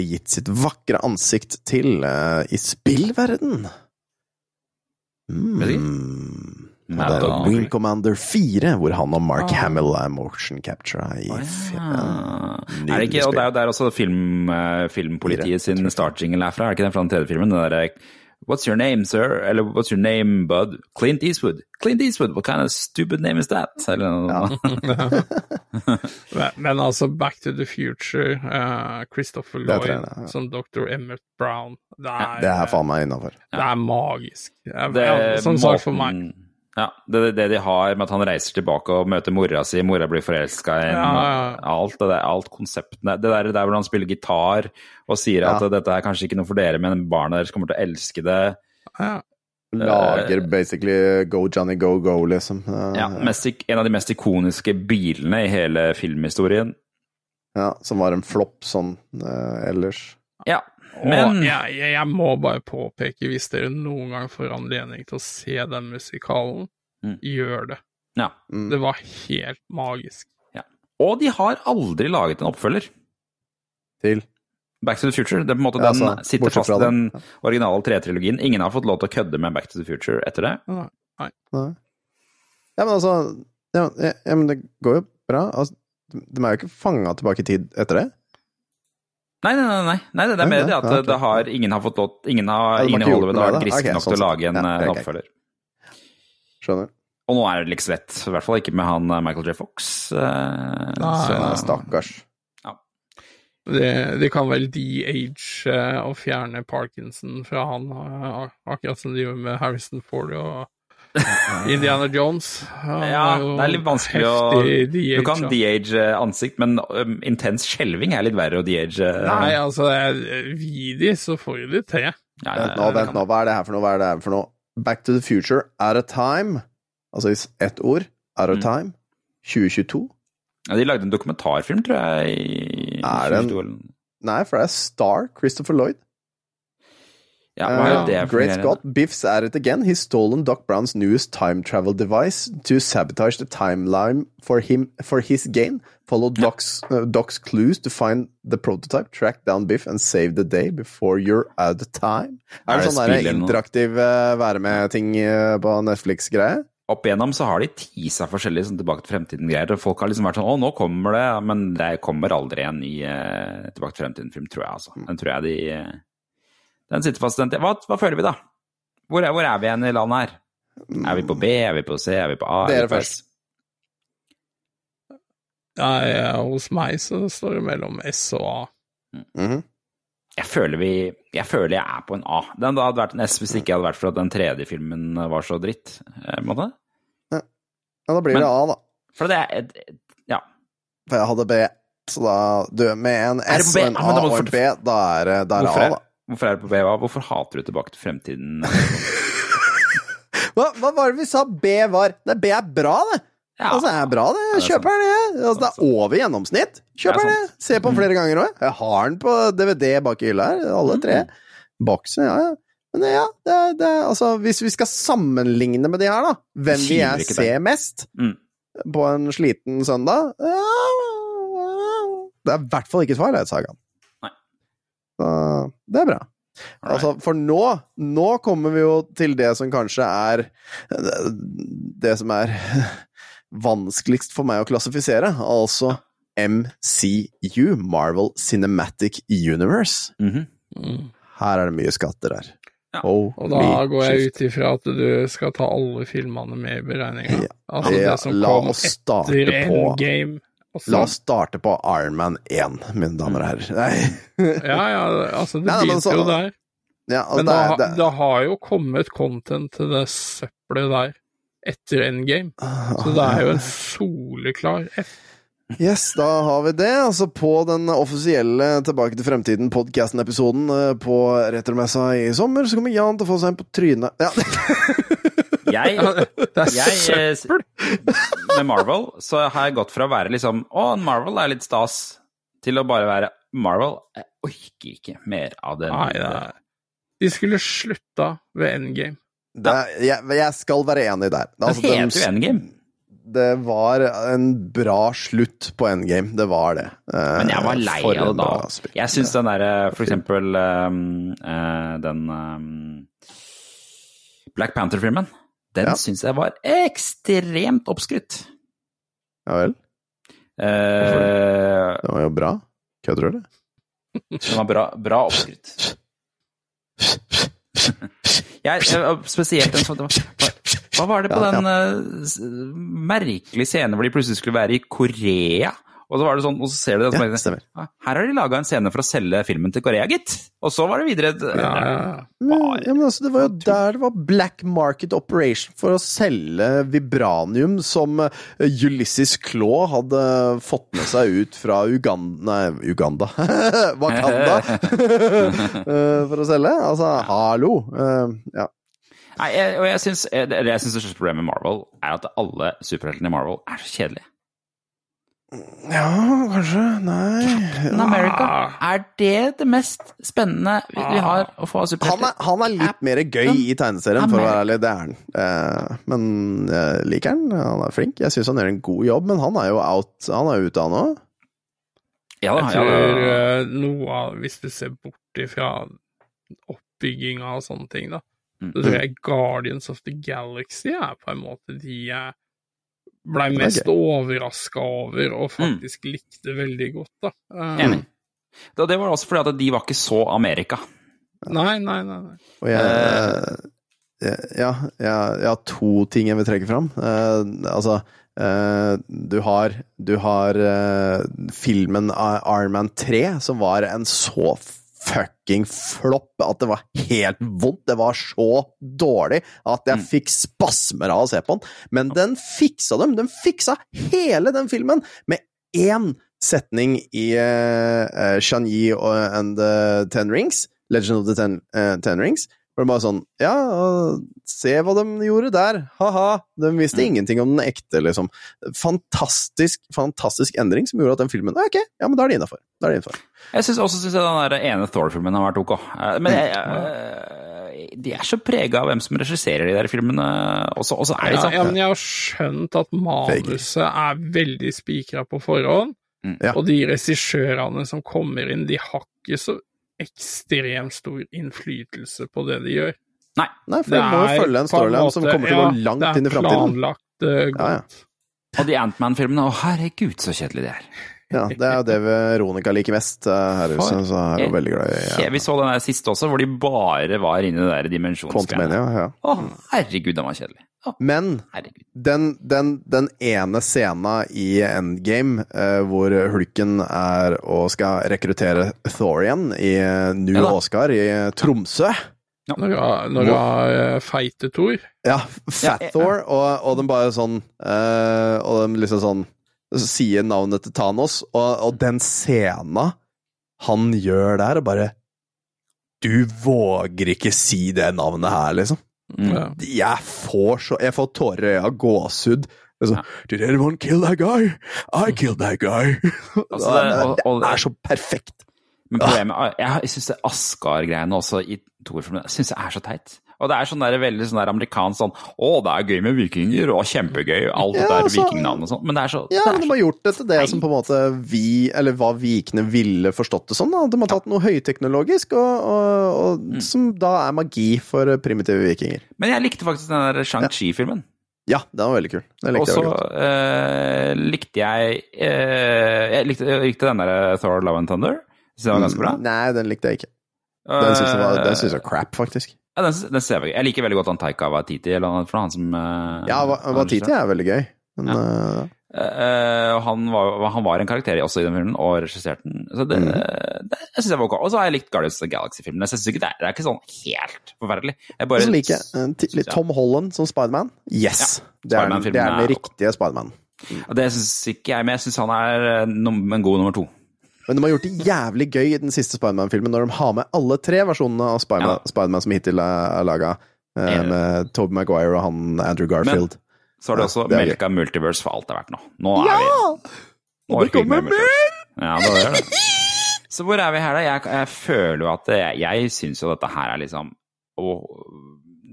gitt sitt vakre ansikt til i spillverden? Mm. Ja, det er Wing Commander 4, hvor han og Mark Ah. Hamill er motion capture i Ja. Er det ikke, og det er jo der også film, filmpolitiet sin startjingle er fra, er det ikke den fra den tredje filmen? Den derre What's your name, sir? Eller what's your name, bud? Clint Eastwood. Clint Eastwood, what kind of stupid name is that? Eller. <laughs> <laughs> Men, men altså, Back to the Future, uh, Christopher Lloyd tror ja. som Dr. Emmett Brown, det er, Det er faen meg innafor. det er magisk. Det er, Det, ja, som sagt for meg. Ja, det, det de har med at han reiser tilbake og møter mora si, mora blir forelska i en Ja, ja. Alt det der, alt konseptene. Det der, der hvor han spiller gitar og sier at Ja. dette er kanskje ikke noe for dere, men barna deres kommer til å elske det. Ja. Lager basically Go Johnny Go Go, liksom. Eh, Ja, mest, en av de mest ikoniske bilene i hele filmhistorien. ja, som var en flopp sånn eh, ellers. Ja, men jeg, jeg, jeg må bare påpeke, hvis dere noen gang får anledning til å se den musikalen, Mm. gjør det. ja. Mm. Det var helt magisk. Og de har aldri laget en oppfølger. Til Back to the Future. Det er på en måte, Ja, den altså, sitter fast i den originale tretrilogien. Ingen har fått lov til å kødde med Back to the Future etter det. Nei. Ja, men altså ja, ja, ja, men det går jo bra. Altså, de er jo ikke fanga tilbake i tid etter det. Nei, nei, nei. nei. nei det er Nei, mer det at ja, ok. det har, ingen har fått lov Ingen, har, Ja, ingen i Hollywood har vært det. griske Ok, nok sånn til å lage en, Ja, okay, en oppfølger. Skjønner. Og nå er det ikke så lett. I hvert fall ikke med han eh, Michael J. Fox. eh, Nei, så- Ja, stakkars. Det, det kan vel de-age å fjerne Parkinson fra han, eh, akkurat som de gjør med Harrison Ford og <laughs> Indiana Jones. Han Ja, det er litt vanskelig å Du kan de-age ansikt, men um, intens skjelving er litt verre å de-age. eh, Nei, altså, gir Vidi, så får du det til. Vent nå, vent nå. Hva er det her for noe? Hva er det her for noe? Back to the future at a time. Altså ett ord. At a Mm. time. 2022. Ja, de lagde en dokumentarfilm, tror jeg. i Er det en- 2022 Nei, for det er Star Christopher Lloyd. Ja, Uh, Great? Scott, Biff's at it again. He's stolen Doc Brown's newest time travel device to sabotage the timeline for him for his gain. Follow Doc's, uh, Doc's clues to find the prototype, track down Biff and save the day before you're out of time. Er, det det sånn der interaktiv uh, være med-ting uh, på Netflix-greie? Opp igjennom så har de teasa forskjellige sånn tilbake til fremtiden-greier. Folk har liksom vært sånn 'Å, nå kommer det', men det kommer aldri en ny eh, Tilbake til fremtiden-film, tror jeg, altså. Den tror jeg de eh, Den sitter fast. Den, hva, hva føler vi, da? Hvor er, hvor er vi igjen i landet her? Er vi på B, er vi på C, er vi på A? er Dere først. Nei, eh, hos meg så står det mellom S og A. Mhm. Jeg føler, vi, jeg føler jeg er på en A. Den da hadde vært en S hvis det ikke hadde vært for at den tredje filmen var så dritt. eh, måte. Ja, da blir Men- det A, da. For det er Ja. For jeg hadde B, så da du, Med en S og en A det og en B, da er det da er Hvorfor A, da. Hvorfor er det på B? Hvorfor hater du Tilbake til fremtiden? <laughs> Hva, hva var det vi sa B var? Nei, B er bra, det. Ja. Altså, det er bra, det. Det er Kjøper jeg. Altså, det er over gjennomsnitt. Kjøper Det det. Se på den flere ganger òg. Jeg har den på DVD bak i hylla her, alle tre. Boksen, ja, ja. Men ja, det er, det er altså Hvis vi skal sammenligne med de her, da. Hvem vil Tviler jeg se mest Mm. på en sliten søndag? Ja, Det er i hvert fall ikke Twilight-sagaen. Så det er bra. Altså, for nå, nå kommer vi jo til det som kanskje er det som er <laughs> vanskeligst for meg å klassifisere, altså MCU, Marvel Cinematic Universe. Mhm. Mm. Her er det mye skatter her. Ja. Og da går jeg ut ifra at du skal ta alle filmene med i beregninga. Ja. Altså Ja, det som la kom etter på Endgame. Også. La oss starte på Iron Man 1, mine damer og herrer. Nei. Ja, ja, altså det <laughs> begynte jo der. Ja, altså, Men det det, det har jo kommet content til det søppelet der etter Endgame. Så det er jo en soleklar F. Yes, da har vi det. Altså på den offisielle Tilbake til fremtiden-podkasten-episoden eh, på Retromessa i sommer, så kommer Jan til å få seg en på trynet. Ja. <laughs> Jeg, Det er jeg eh, søppel! Med Marvel så har jeg gått fra å være liksom Å, Marvel er litt stas, til å bare være Marvel. Jeg orker ikke mer av det. Nei, det er De skulle slutta ved Endgame. Det, jeg, jeg skal være enig der. Altså, det heter jo Endgame. Det var en bra slutt på Endgame, det var det. Eh, Men jeg var lei av det da. Jeg syns den derre, for eksempel um, uh, den um, Black Panther-filmen, den Ja. syns jeg var ekstremt oppskrytt. Ja vel? Eh, Det var jo bra. Kødder du, eller? den var bra, bra oppskrytt. Jeg, spesielt den som hva, var det på Ja, ja. den s- merkelige scenen hvor de plutselig skulle være i Korea? Og så var det sånn, og så ser du det, og så Ja, tenker stemmer. «Ah, Her har de laga en scene for å selge filmen til Korea, gitt. Og så var det videre et- Ja, ja. Men, ja, men altså, det var jo der det var black market operation for å selge vibranium som eh, Ulysses Claw hadde fått med seg ut fra Uganda Nei, Uganda <laughs> Wakanda! <laughs> <laughs> Eh, for å selge. Altså, hallo! Eh, ja. Nei, jeg, og jeg syns det det jeg syns er største problemet med Marvel, er at alle superheltene i Marvel er så kjedelige. Ja, kanskje. Nei Captain America, er det det mest spennende vi, vi har å få av han superhelter? er, han er litt mer gøy i tegneserien, for å være ærlig. Det er han. Eh, men jeg liker han. Han er flink. Jeg syns han gjør en god jobb, men han er jo out. Han er ute, han òg. Ja, Jeg tror ja, ja. noe av Hvis du ser bort ifra oppbygginga og sånne ting, da, Mm. så tror jeg Guardians of the Galaxy er på en måte de jeg blei mest gøy. overraska over og faktisk likte veldig godt, da. Eh, Enig. Da, det var også fordi at de var ikke så Amerika. Nei, nei, nei. nei. Og jeg, jeg, ja, jeg, jeg har to ting jeg vil trekke fram. Uh, altså Uh, du har, du har uh, filmen Iron Man 3, som var en så fucking flopp at det var helt vondt. Det var så dårlig at jeg fikk spasmer av å se på den. Men den fiksa dem. Den fiksa hele den filmen med én setning i uh, Shan-Yi and the Ten Rings. Legend of the Ten, uh, Ten Rings. Hvor det bare sånn Ja, se hva de gjorde der. Ha-ha. De visste ingenting om den ekte, liksom. Fantastisk, fantastisk endring som gjorde at den filmen Ok, ja, men da er det innafor. Da er det innafor. Jeg synes også synes jeg den der ene Thor-filmen har vært ok. Eh, Men jeg, jeg, de er så prega av hvem som regisserer de der filmene også. Og så er de Ja, sånn ja, men jeg har skjønt at manuset er veldig spikra på forhånd, Mm. Ja. og de regissørene som kommer inn, de har ikke så ekstremt stor innflytelse på det de gjør. Nei. Nei, for det må jo følge en storyline som kommer til å gå langt inn i Det er planlagt uh, godt. Ja, ja. Og de Antman-filmene, å herregud så kjedelig de er. Ja, det er jo det Veronica liker mest eh, her i huset, så er hun veldig glad i Ja. Vi så den der siste også, hvor de bare var inne i det der dimensjonsgreiene. Ja. Å, herregud, den var kjedelig. Men den, den, den ene scena i Endgame eh, hvor hulken er og skal rekruttere Thor igjen i eh, New Ja. Oscar i Tromsø ja. når du har eh, feite Thor. Ja, Ja, Fat. Thor, og, og de bare sånn eh, Og de liksom sånn sier navnet til Thanos, og, og den scena han gjør der, og bare Du våger ikke si det navnet her, liksom. Mm. Jeg får så Jeg får tårer i øya, gåsehud. Sånn, Did anyone kill that guy? I killed that guy. Altså, <laughs> det, og- og- det er så perfekt. Men problemet Jeg, jeg syns Askar-greiene også i Thor-filmen Jeg synes det er så teit. Og det er sånn der veldig sånn der amerikansk sånn Å, det er gøy med vikinger, og kjempegøy, alt det Ja, der altså- vikingnavn og sånn. Men det er så Ja, det er men de har gjort det til det som på en måte vi, eller hva vikene ville forstått det sånn. Da. De har tatt noe høyteknologisk, og, og, og, Mm. som da er magi for primitive vikinger. Men jeg likte faktisk den der Shang-Chi-filmen. Ja, den var veldig kul. Og så eh, likte jeg eh, Jeg likte, jeg likte den der Thor Love and Thunder. Synes den var ganske bra. Mm, Nei, den likte jeg ikke. Den syns jeg, var- den synes jeg var crap, faktisk. Ja, den, den ser jeg, jeg liker veldig godt han Taika Waititi, eller for han som eh, Ja, Wa- Watiti er veldig gøy. Men Ja. uh, uh, han, var, han var en karakter også i den filmen, og regisserte den. Så det, Mm. det det syns jeg var ok. Og så har jeg likt Guardians of the Galaxy-filmen. Jeg synes ikke det, er, det er ikke sånn helt forferdelig. Jeg bare så liker jeg litt Tom Holland som Spiderman. Yes! det, er, den- det er den riktige Spiderman. Mm. Det syns ikke jeg, men jeg syns han er en god nummer to. Men de har gjort det jævlig gøy i den siste Spiderman-filmen, når de har med alle tre versjonene av Spiderman, Ja. Spider som hittil er, laga. Med Tobey Maguire og han Andrew Garfield. Så har du også det er melka Multiverse for alt det er verdt nå. Nå er vi Nå orker vi ikke kommer mer Multiverse. Ja, det gjør det. Så hvor er vi her, da? Jeg, jeg føler jo at jeg, jeg syns jo dette her er liksom og,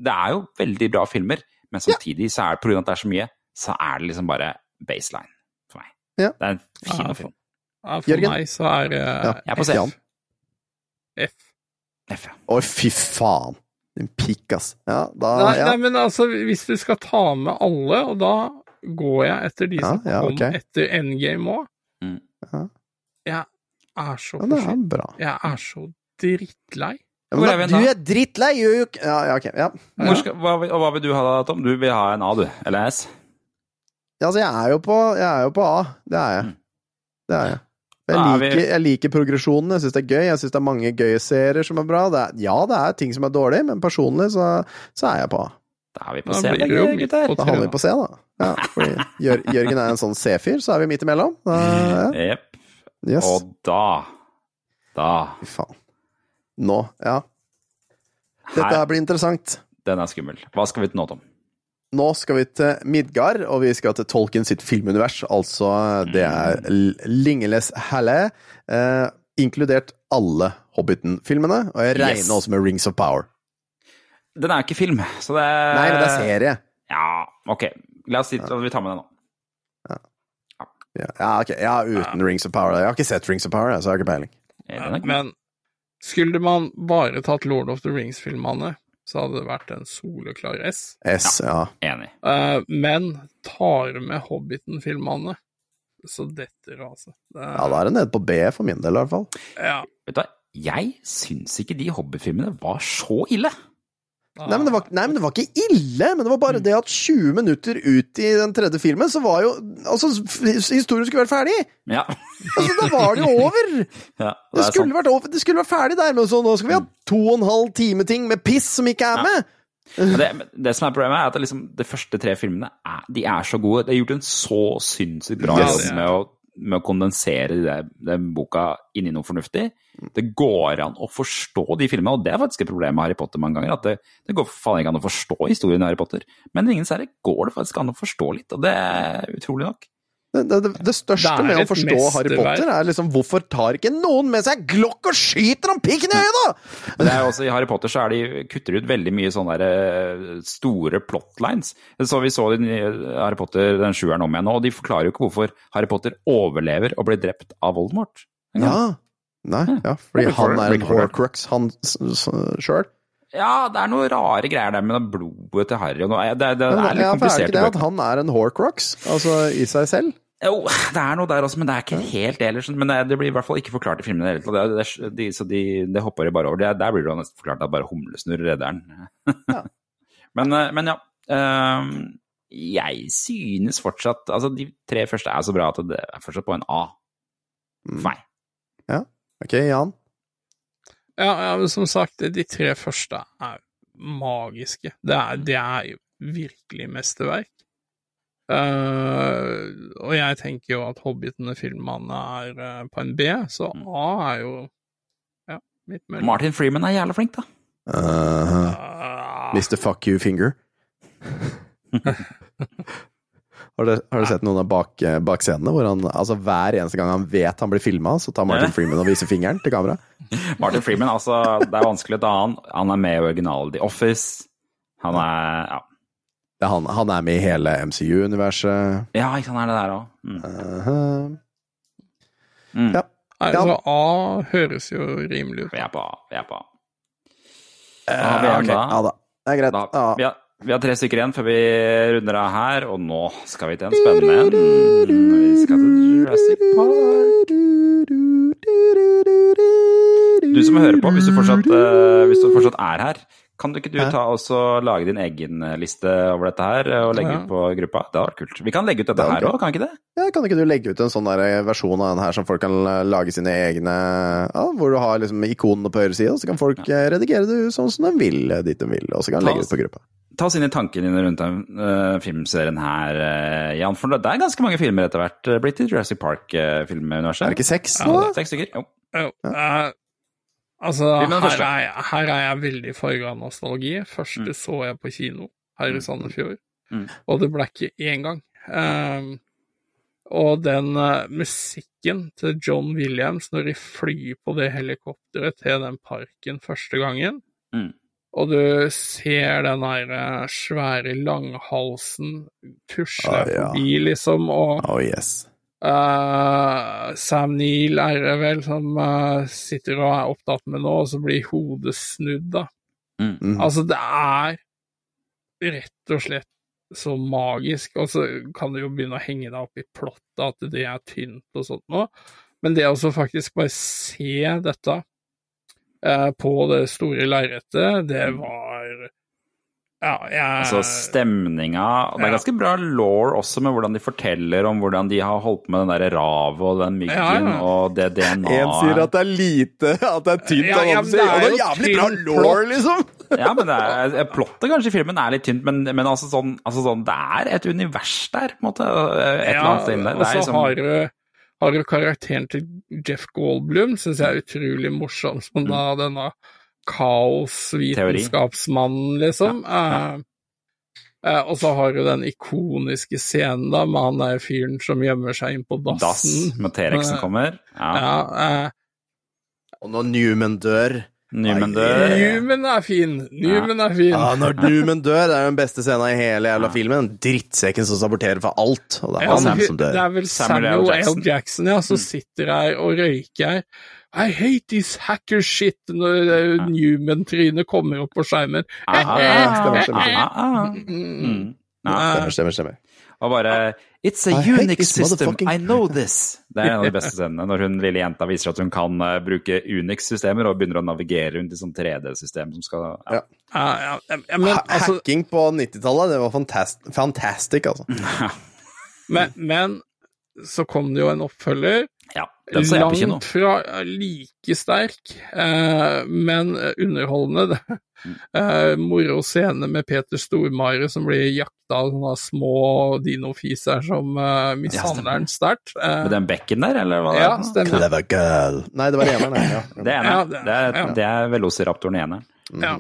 Det er jo veldig bra filmer, men samtidig så er det pga. at det er så mye, så er det liksom bare baseline for meg. Ja. Det er en fin Ja, film. For Jørgen? meg så er uh, Ja. Jeg er på Jan. F. F, Å, oh, fy faen! Din pikk, ass. Ja, da Nei, ja. nei, men altså, hvis du skal ta med alle, og da går jeg etter de Ja, som ja, kom okay. etter Endgame òg Mm. Ja. Jeg er så ja, er bra. Jeg er så drittlei. Ja, Hvor er da, vi du er drittlei, jo Ja, ja, ok. Ja. Hvor skal, hva, og hva vil du ha da, Tom? Du vil ha en A, du? Eller S? ja, altså, jeg er jo på, jeg er jo på A. Det er jeg. Mm. Det er jeg. Jeg er liker, jeg liker progresjonen, jeg syns det er gøy, jeg syns det er mange gøye serier som er bra. Det er, ja, det er ting som er dårlig, men personlig så, så er jeg på Da er vi på C, da, gutter. Da havner vi på C, da. Ja, fordi Jørgen er en sånn C-fyr, så er vi midt imellom. Jepp. Yes. Og da Da Fy faen. Nå, ja. Dette her blir interessant. den er skummel. Hva skal vi til nå, Tom? Nå skal vi til Midgard, og vi skal til Tolkien sitt filmunivers. Altså, det er Lingeles Halle, eh, inkludert alle Hobbiten-filmene. Og jeg regner Yes. også med Rings of Power. Den er jo ikke film, så det Nei, men det er serie. Ja, ok. La oss si at vi tar med den nå. Ja, ja, ok. ja uten Rings of Power. Jeg har ikke sett Rings of Power, så jeg har ikke peiling. Er Men skulle man bare tatt Lord of the Rings-filmene, så hadde det vært en soleklar S. S, ja. Enig. Uh, men tar du med Hobbiten-filmene, så detter det, altså. Det, Ja, da er det nede på B for min del, i hvert fall. ja. Vet du hva, jeg syns ikke de Hobbit-filmene var så ille. Nei men, det var, nei, men det var ikke ille, men det var bare det at 20 minutter ut i den tredje filmen, så var jo Altså, historien skulle vært ferdig! Ja. Altså, da var det jo over! <laughs> ja det Det skulle, vært over, det skulle vært ferdig der, men så nå skal vi ha to og en halv time-ting med piss som ikke er Ja. med! Det, det som er problemet, er at det liksom, de første tre filmene er, de er så gode. Det er gjort en så sinnssykt bra jobb med, å- med å kondensere den boka inn i noe fornuftig. Det går an å forstå de filmene, og det er faktisk et problem med Harry Potter mange ganger. At det, det går faen ikke an å forstå historien i Harry Potter. Men i Ringenes herre går det faktisk an å forstå litt, og det er utrolig nok. Det, det, det største Det med å forstå Harry. Potter, er liksom hvorfor tar ikke noen med seg glokk og skyter om pikken i øyet, da?! Men det er også, I Harry Potter så er de, kutter de ut veldig mye sånne der, eh, store plotlines. Så Vi så den Harry Potter, den sjueren om igjen nå, og de forklarer jo ikke hvorfor Harry Potter overlever og blir drept av Voldemort. Ja. Nei, ja, fordi han er en horcrux, han sjøl. Ja, det er noen rare greier der med blodet til Harry og noe. Det, det, det er litt Ja, komplisert. er det ikke det at han er en horcrux, altså i seg selv? Jo, det er noe der også, men det er ikke helt det ellers. Men det, blir i hvert fall ikke forklart i filmen. i det hele tatt. De, så de, det hopper de bare over. Det, der blir det nesten forklart at bare humlesnurr redder den. Ja. <laughs> men, eh, men ja. ehm, jeg synes fortsatt Altså, de tre første er så bra at det er fortsatt på en A. Mm. For meg. Ok, Jan? Ja, ja, men som sagt, de tre første er magiske. Det er, det er jo virkelig mesterverk. Uh, og jeg tenker jo at Hobbitene-filmene er uh, på en B, så A er jo ja, midt mellom. Martin Freeman er jævlig flink, da. Uh, Ah, Mr. Fuck You Finger. <laughs> <laughs> har, du, har du sett noen av bak, bakscenene hvor han altså hver eneste gang han vet han blir filma, så tar Martin Freeman og viser fingeren til kamera? <laughs> Martin Freeman, altså, det er vanskelig å ta han. Han er med i originalen The Office. Han er Ja, Det er han, han er med i hele MCU-universet. ja ikke han er det der òg. Mm. Uh-huh. Mm. Ja. Nei, Ja. så A høres jo rimelig ut. Vi er på A. Vi er på A. Eh, Da har vi en, ok, da. Ja da. Det er greit. Da, Ja. Vi, har, tre stykker igjen før vi runder av her, og nå skal vi til en spennende en. Vi skal til Jurassic Park. Du som hører på, hvis du fortsatt, eh, hvis du fortsatt er her, kan du ikke du ta og lage din egen eh, liste over dette her og legge Ja. ut på gruppa? Det hadde vært kult. Vi kan legge ut dette Det er her òg, kan ikke det? Ja, kan ikke du legge ut en sånn der versjon av den her som folk kan lage sine egne ja, Hvor du har liksom ikonene på høyre side, og så kan folk eh, redigere det ut sånn som de vil, eh, dit de vil, og så kan de legge ut på gruppa. Ta oss inn i tankene dine rundt den uh, filmserien her, uh, Jan. For det er ganske mange filmer etter hvert eh, blitt i Jurassic Park-filmuniverset. Er det ikke seks Ja, nå? Ja, Seks stykker? Jo. Jo, eh, altså, her er, jeg, her er jeg veldig farga av nostalgi. Første så jeg på kino her i Sandefjord, Mm. og det ble ikke én gang. Um, og den musikken til John Williams når de flyr på det helikopteret til den parken første gangen, Mm. Og du ser den der eh, svære langhalsen pusle Ah, ja. forbi, liksom, og Oh yes. uh, Sam Neill er det vel som uh, sitter og er opptatt med nå, og så blir hodet snudd, da. Mhm. Altså, det er rett og slett så magisk, og så kan du jo begynne å henge deg opp i plottet, at det er tynt og sånt nå, men det å faktisk bare se dette på det store lerretet, det var Ja, jeg Altså stemninga Det er ganske bra law også med hvordan de forteller om hvordan de har holdt på med den der ravet og den myggen Ja, ja. og det DNA En sier at det er lite, at det er tynt, Ja, og ja, men det er og det er jævlig bra law, liksom! <laughs> Ja, men det er, plottet kanskje i filmen er litt tynt, men, men altså, sånn, altså sånn Det er et univers der, på en måte. Et eller annet sted der. og Det er så liksom, har du har jo karakteren til Jeff Goldblum, syns jeg er utrolig morsom, som Mm. da denne kaosvitenskapsmannen, liksom. Eh, eh, og så har du den ikoniske scenen da med han der fyren som gjemmer seg inn på dass dassen. med T-rexen Eh, kommer. Ja. Ja, eh, Og når Newman dør Newman dør. Newman er fin! Newman er fin! Ja, når Newman dør, det er den beste scenen i hele jævla Ja. filmen. Drittsekken som saborterer for alt. Og det er Ja, Sam som dør. det er vel Samuel Samuel, L. L. Jackson. Jackson, ja, som sitter her og røyker. I hate this hacker shit når ja. Newman-trynet kommer opp på skjermen. Aha, Ja, stemmer, stemmer, stemmer. aha. Mm. Mm. Ja. Stemmer, stemmer, stemmer. Og bare It's a I Unix system, I know this. Det er en av de beste scenene, når hun lille jenta viser at hun kan uh, bruke Unix-systemer og begynner å navigere rundt i sånn 3D-system som skal ja. Ja. Ja, men, Ha- altså, Hacking på 90-tallet, det var fantast fantastic, altså. <laughs> men, men så kom det jo en oppfølger. Langt fra like sterk, eh, men underholdende. <laughs> Eh, moro scene med Peter Stormare som blir jakta av sånne små dinofiser som uh, mishandler han sterkt. Eh, Med den bekken der, eller hva? ja, er? stemmer. Clever girl. Nei, det var eneren. <laughs> Ja. Det er Ja, det- Det er, ja. det er velociraptoren i eneren. Mm. Ja.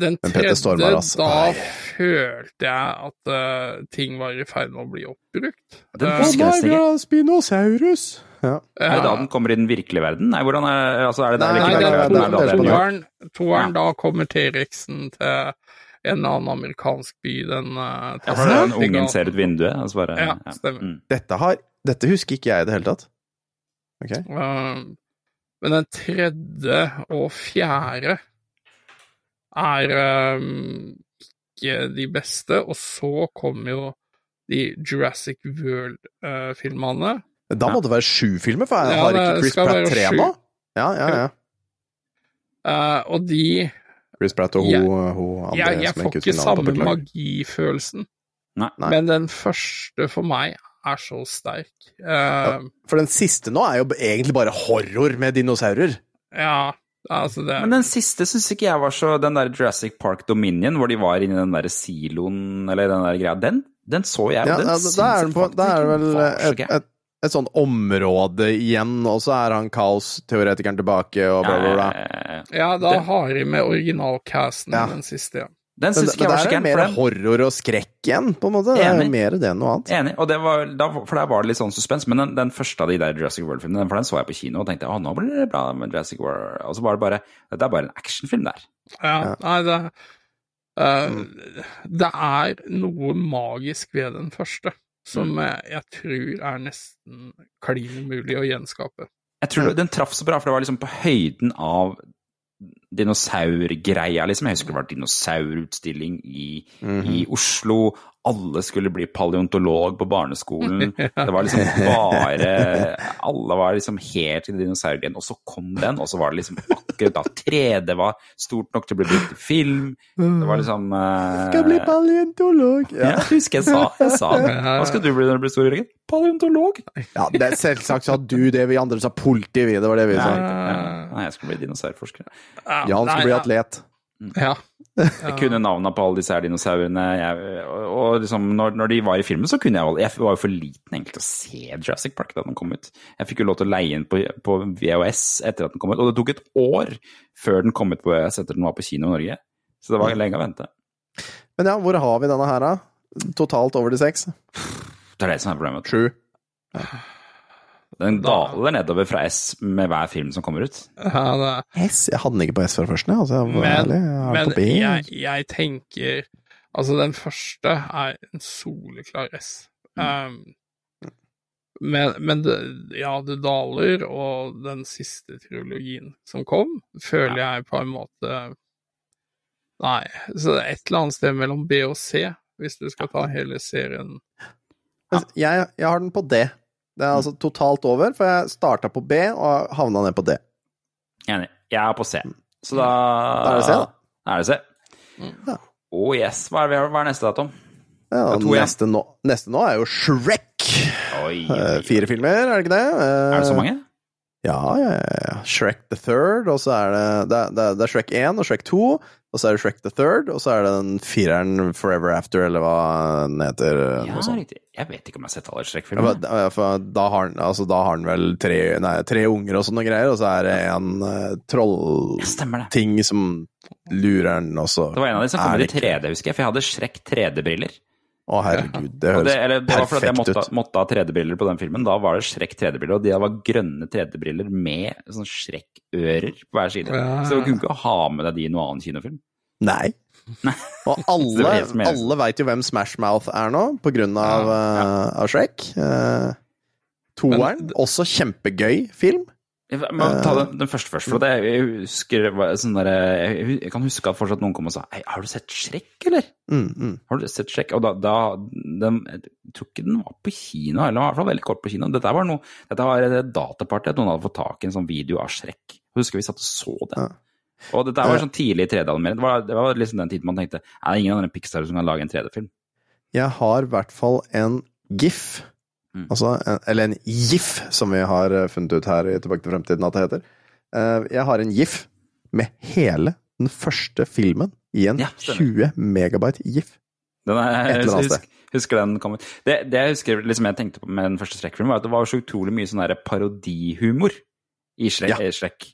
Den tredje, altså. da følte jeg at uh, ting var i ferd med å bli oppbrukt. Den husker jeg. Spinosaurus. Ja. Er det da den kommer i den virkelige verden? Nei, hvordan er, altså, er det, Nei, er Nei, det er er- Er er- toeren. Toeren, Ja. da kommer T-rexen til en eller annen amerikansk by. Den uh, Ja, for den ungen ser ut vinduet, og så bare Ja, ja. Mm. Dette, har, dette husker ikke jeg i det hele tatt. Ok. Uh, men den tredje og fjerde er eh, ikke de beste, og så kommer jo de Jurassic World-filmene. Da må det være sju filmer, for jeg Ja, har ikke Chris Pratt tre nå? Ja, ja, ja. Uh, og de Chris Pratt og hun, Jeg- hun andre Jeg, jeg som får ikke samme magifølelsen. Nei. Nei. Men den første for meg er så sterk. Eh, For den siste nå er jo egentlig bare horror med dinosaurer. ja, altså det Men den siste syns ikke jeg var så Den der Jurassic Park Dominion, hvor de var inni den der siloen, eller den der greia, den, den så jeg, Ja, den da, syns da er på, da er det vel et, et, et sånn område igjen, og så er han kaosteoretikeren tilbake, og bla, bla, bla. Ja, da har de med originalcasten Ja. den siste. Ja. Den syns ikke jeg var så er det er mer horror og skrekk igjen, på en måte. Det er mer det enn noe annet. Enig, og det var, da, for der var det litt sånn suspens. Men den, den første av de der Jurassic World-filmene, for den så jeg på kino og tenkte å, nå blir det bra med Jurassic World. Og så var det bare Dette er bare en actionfilm der. Ja, nei, det uh, Mm. Det er noe magisk ved den første, som Mm. jeg, jeg tror er nesten klin umulig å gjenskape. Jeg tror den traff så bra, for det var liksom på høyden av dinosaurgreia, liksom. Jeg husker det var dinosaurutstilling i, Mhm. i Oslo. Alle skulle bli paleontolog på barneskolen. <laughs> Det var liksom bare Alle var liksom helt i dinosaurgreien. Og så kom den, og så var det liksom akkurat da 3D var stort nok til å bli brukt i film. Det var liksom uh... Skal bli paleontolog. Ja, Ja. husker jeg sa, jeg sa det. Hva skal du bli når du blir stor, Jørgen? Paleontolog. ja, det er selvsagt sa du det, vi andre sa politi, vi. Det var det vi sa. Ja. Nei, jeg skal bli dinosaurforsker. Ja, han nei, skal bli ja, atlet. Ja. Jeg kunne navnene på alle disse her dinosaurene. Jeg, og, liksom, når, når de var i filmen, så kunne jeg Jeg var jo for liten egentlig til å se Jurassic Park da den kom ut. Jeg fikk jo lov til å leie den på, på VHS etter at den kom ut, og det tok et år før den kom ut på VHS etter at den var på kino i Norge. Så det var lenge å vente. Men ja, hvor har vi denne her, da? Totalt over de seks? Det er det som er problemet. Sju. Den daler nedover fra S med hver film som kommer ut. ja det S? Jeg hadde den ikke på S fra først. Altså, jeg Men, ærlig. Jeg men jeg, jeg tenker Altså, den første er en soleklar S. Um, men men det, ja, det daler, og den siste trilogien som kom, føler jeg på en måte Nei, så det er et eller annet sted mellom B og C, hvis du skal ta hele serien. Ja. Jeg, jeg har den på D. Det er altså totalt over, for jeg starta på B og havna ned på D. Enig. Jeg er på C. Så da Da er det C, da. Da er det C. Ja. Oh yes. Hva er, hva er neste, da, Tom? Ja, neste, nå, neste nå er jo Shrek. Oi, oi. Fire filmer, er det ikke det? Eh, Er det så mange? Ja, ja, ja. Shrek the Third, og så er det det, det, det er Shrek 1 og Shrek 2, og så er det Shrek the Third, og så er det den fireren Forever After, eller hva den heter. Ja, sånt. riktig. Jeg vet ikke om jeg har sett alle Shrek-filmene. for, da- har han altså, da har han vel tre, nei, tre unger og sånne greier, og så er det en uh, trollting Ja, som lurer han, og så Det var en av de som kom i 3D, husker jeg. For jeg hadde Shrek 3D-briller. Å, herregud, det høres det, ut det var fordi jeg måtte, måtte ha 3D-briller på den filmen. Da var det Shrek 3D-briller, og de var grønne 3D-briller med sånn Shrek-ører på hver side. Ja. Så du kunne ikke ha med deg de i noen annen kinofilm. Nei. <laughs> Og <laughs> alle, alle veit jo hvem Smash Mouth er nå, på grunn av, eh, av Shrek. Uh, toeren, Men- også kjempegøy film. Jeg må ta den, den første først. For det, jeg husker sånn der, jeg, kan huske at fortsatt noen kom og sa Hei, har du sett Shrek, eller? Mm, mm. Har du sett Shrek? Og da, da den, Jeg tror ikke den var på kino, eller den var i hvert fall veldig kort på kino. Dette var, noe, dette var et dataparty, at noen hadde fått tak i en sånn video av Shrek. Jeg husker vi satt og så den. Ja. Og dette var sånn tidlig 3D-animering. Det var, det var liksom den tiden man tenkte Er det ingen andre Pixar som kan lage en 3D-film? Jeg har i hvert fall en GIF, Mm. altså, eller en GIF, som vi har eh, funnet ut her i Tilbake til fremtiden at det heter. Eh, jeg har en GIF med hele den første filmen i en Ja, 20 megabyte GIF. Den er, Et eller annet sted. husker den kom ut. Det, det jeg husker liksom jeg tenkte på med den første Shrek-filmen, var at det var så utrolig mye sånn parodihumor i Shrek. Ja. Shrek.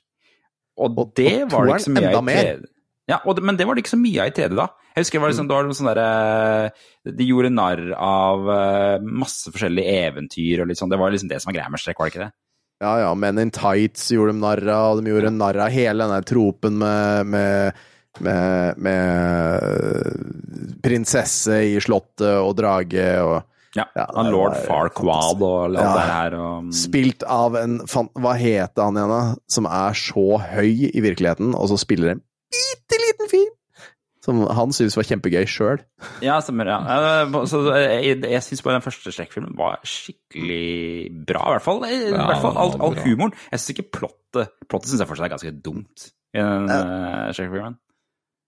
Og, Og- det og var det ikke så mye enda mer. 3D. Ja, det, men det var det ikke så mye av i 3D da. Jeg husker det var liksom, det var noe sånn derre De gjorde narr av eh, masse forskjellige eventyr og litt sånn. Det var liksom det som var greia med Shrek, var det ikke det? Ja, ja, Men in Tights gjorde de narr av, og de gjorde narr av hele den der tropen med, med, med, med prinsesse i slottet og drage og Ja, Ja, han lord Farquad og alt Ja. det her. Og, Spilt av en Hva heter han igjen, da? Som er så høy i virkeligheten, og så spiller en bitte liten fyr Som han syntes var kjempegøy sjøl. Ja, stemmer. ja. Eh, Så jeg, jeg syns bare den første Shrek-filmen var skikkelig bra, i hvert fall. I Ja, hvert fall all, all humoren. Jeg syns ikke plottet Plottet syns jeg fortsatt er ganske dumt i den uh, strekkfilmen.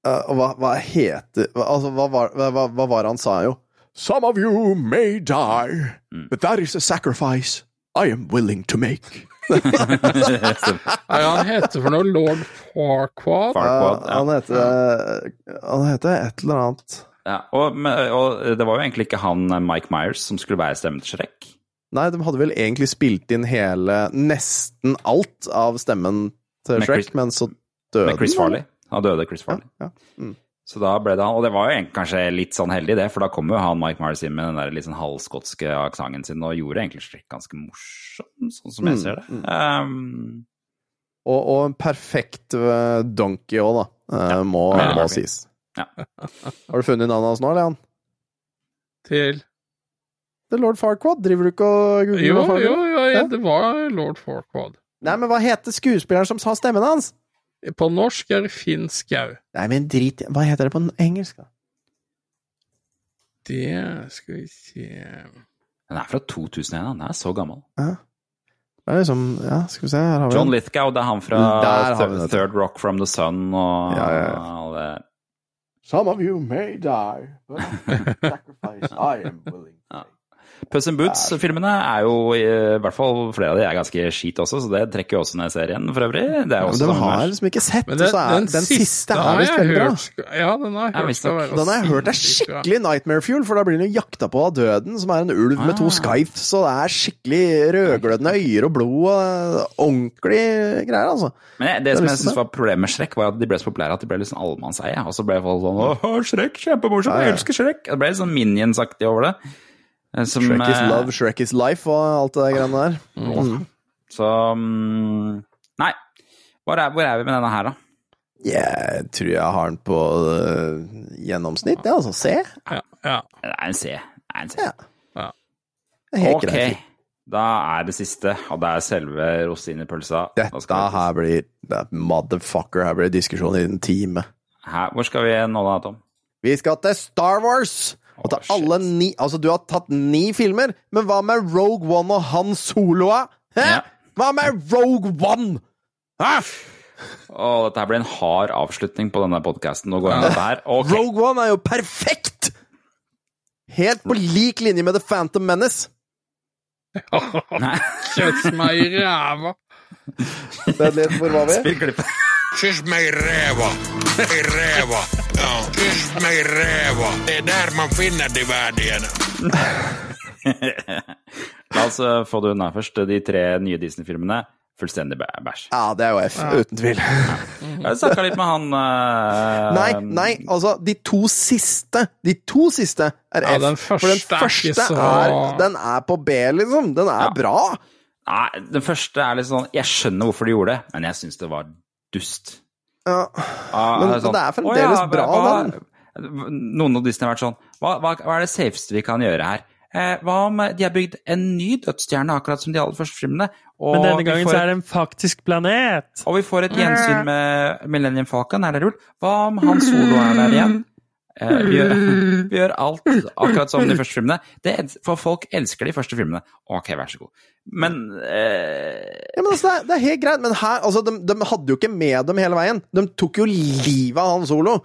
Uh, og hva, hva heter Altså, hva var, hva, hva- hva var det han sa jo? Some of you may die, but that is a sacrifice I am willing to make. Nei, han heter for noe lord Farquaad. Farquaad, Ja, han heter Han heter et eller annet Ja, og, og det var jo egentlig ikke han eh, Mike Myers som skulle være stemmen til Shrek. Nei, de hadde vel egentlig spilt inn hele Nesten alt av stemmen til Shrek, Chris- men så døde Med Chris Farley. Han døde Chris Farley. Ja, mm. Så da ble det han, og det var jo egentlig kanskje litt sånn heldig det, for da kom jo han Mike Myers inn med den der litt sånn halvskotske aksenten sin og gjorde egentlig Shrek ganske morsom, sånn som jeg Mm, ser det. mm. Um, Og, og en perfekt eh, donkey òg, da, ja, må, må sies. Ja. <laughs> Har du funnet navnet hans nå, Leon? Til Det er lord Farquaad. Driver du ikke og googler? Jo, jo, jo, Ja. det var lord Farquaad. Nei, men hva heter skuespilleren som sa stemmen hans? På norsk er det finsk Skau. Nei, men drit Hva heter det på engelsk, da? Det skal vi se den er fra 2001, han er så gammel. Det er liksom Ja, skal vi se her har vi John. Lithgow, det er han fra Third. Third Rock from the Sun og Ja, ja, ja. alle Some of you may die, but <laughs> sacrifice I am willing to make. Puss in Boots-filmene er jo, i hvert fall flere av de er ganske skit også, så det trekker jo også ned serien for øvrig. Det er Ja, men også den har jeg liksom ikke sett, den, så er den, den siste er har visst veldig bra. Ja, den har jeg hørt Den har jeg hørt er skikkelig Nightmare Fuel, for da blir den jo jakta på av døden, som er en ulv med to skyfes, så og det er skikkelig rødglødende øyer og blod og ordentlig greier, altså. Men det, det som jeg syns synes var problemet med Shrek, var at de ble så populære at de ble liksom allemannseie. Og så ble folk sånn Åh, Shrek, kjempemorsomt, jeg elsker Shrek. Det ble litt sånn minionsaktig over det. Eh, Som, Shrek is eh, love, Shrek is life og alt det greiene der. Mm. Så mm, Nei. Hvor er, hvor er vi med denne her, da? Jeg tror jeg har den på øh, gjennomsnitt, det, altså. C. Ja, ja. Det er en C. Det er en C. Ja. Ja. Det er helt Ok. greit. Da er det siste, og det er selve rosinepølsa. Dette her blir er Motherfucker, her blir diskusjon i en time. Her, hvor skal vi nå da, Tom? Vi skal til Star Wars! Og ta oh, alle ni Altså, du har tatt ni filmer, men hva med Rogue One og Han Soloa? Hæ? Ja. Hva med Rogue One? Hæ? Oh, dette her blir en hard avslutning på denne podkasten. Nå går jeg med dette her. Ok. Rogue One er jo perfekt! Helt på lik linje med The Phantom Menace. Kjøtt meg i ræva. Hvor var vi? spill klippet. Kyss meg i ræva. I ræva. Ja, kyss meg i ræva. Det er der man finner de verdiene. <laughs> La oss eh, få det unna først. De tre nye Disney-filmene. Fullstendig bæ- bæsj. Ja, det er jo F, uten tvil. Jeg snakka litt med han uh, Nei, nei, altså, de to siste De to siste er F. Ja, den for den første er ikke så- er Den er på B, liksom. Den er Ja. bra. Nei, den første er litt sånn Jeg skjønner hvorfor de gjorde det, men jeg syns det var dust. Ja. Ah, Men det er sånn, det er «Å fremdeles ja, bra, hva- Noen av Disney har vært sånn hva, hva, hva er det safeste vi kan gjøre her? Eh, hva om de har bygd en ny dødsstjerne, akkurat som de aller første filmene? Men denne gangen får så er det en faktisk planet. Og vi får et gjensyn med Millennium Falcon, er det rull? Hva om han solo er der igjen? Eh, vi, gjør, <laughs> vi gjør alt akkurat som de første filmene. Det, for folk elsker de første filmene. Ok, vær så god. Men eh, Ja, men altså, det, er, det er helt greit, men her altså, de, de hadde jo ikke med dem hele veien. De tok jo livet av han solo.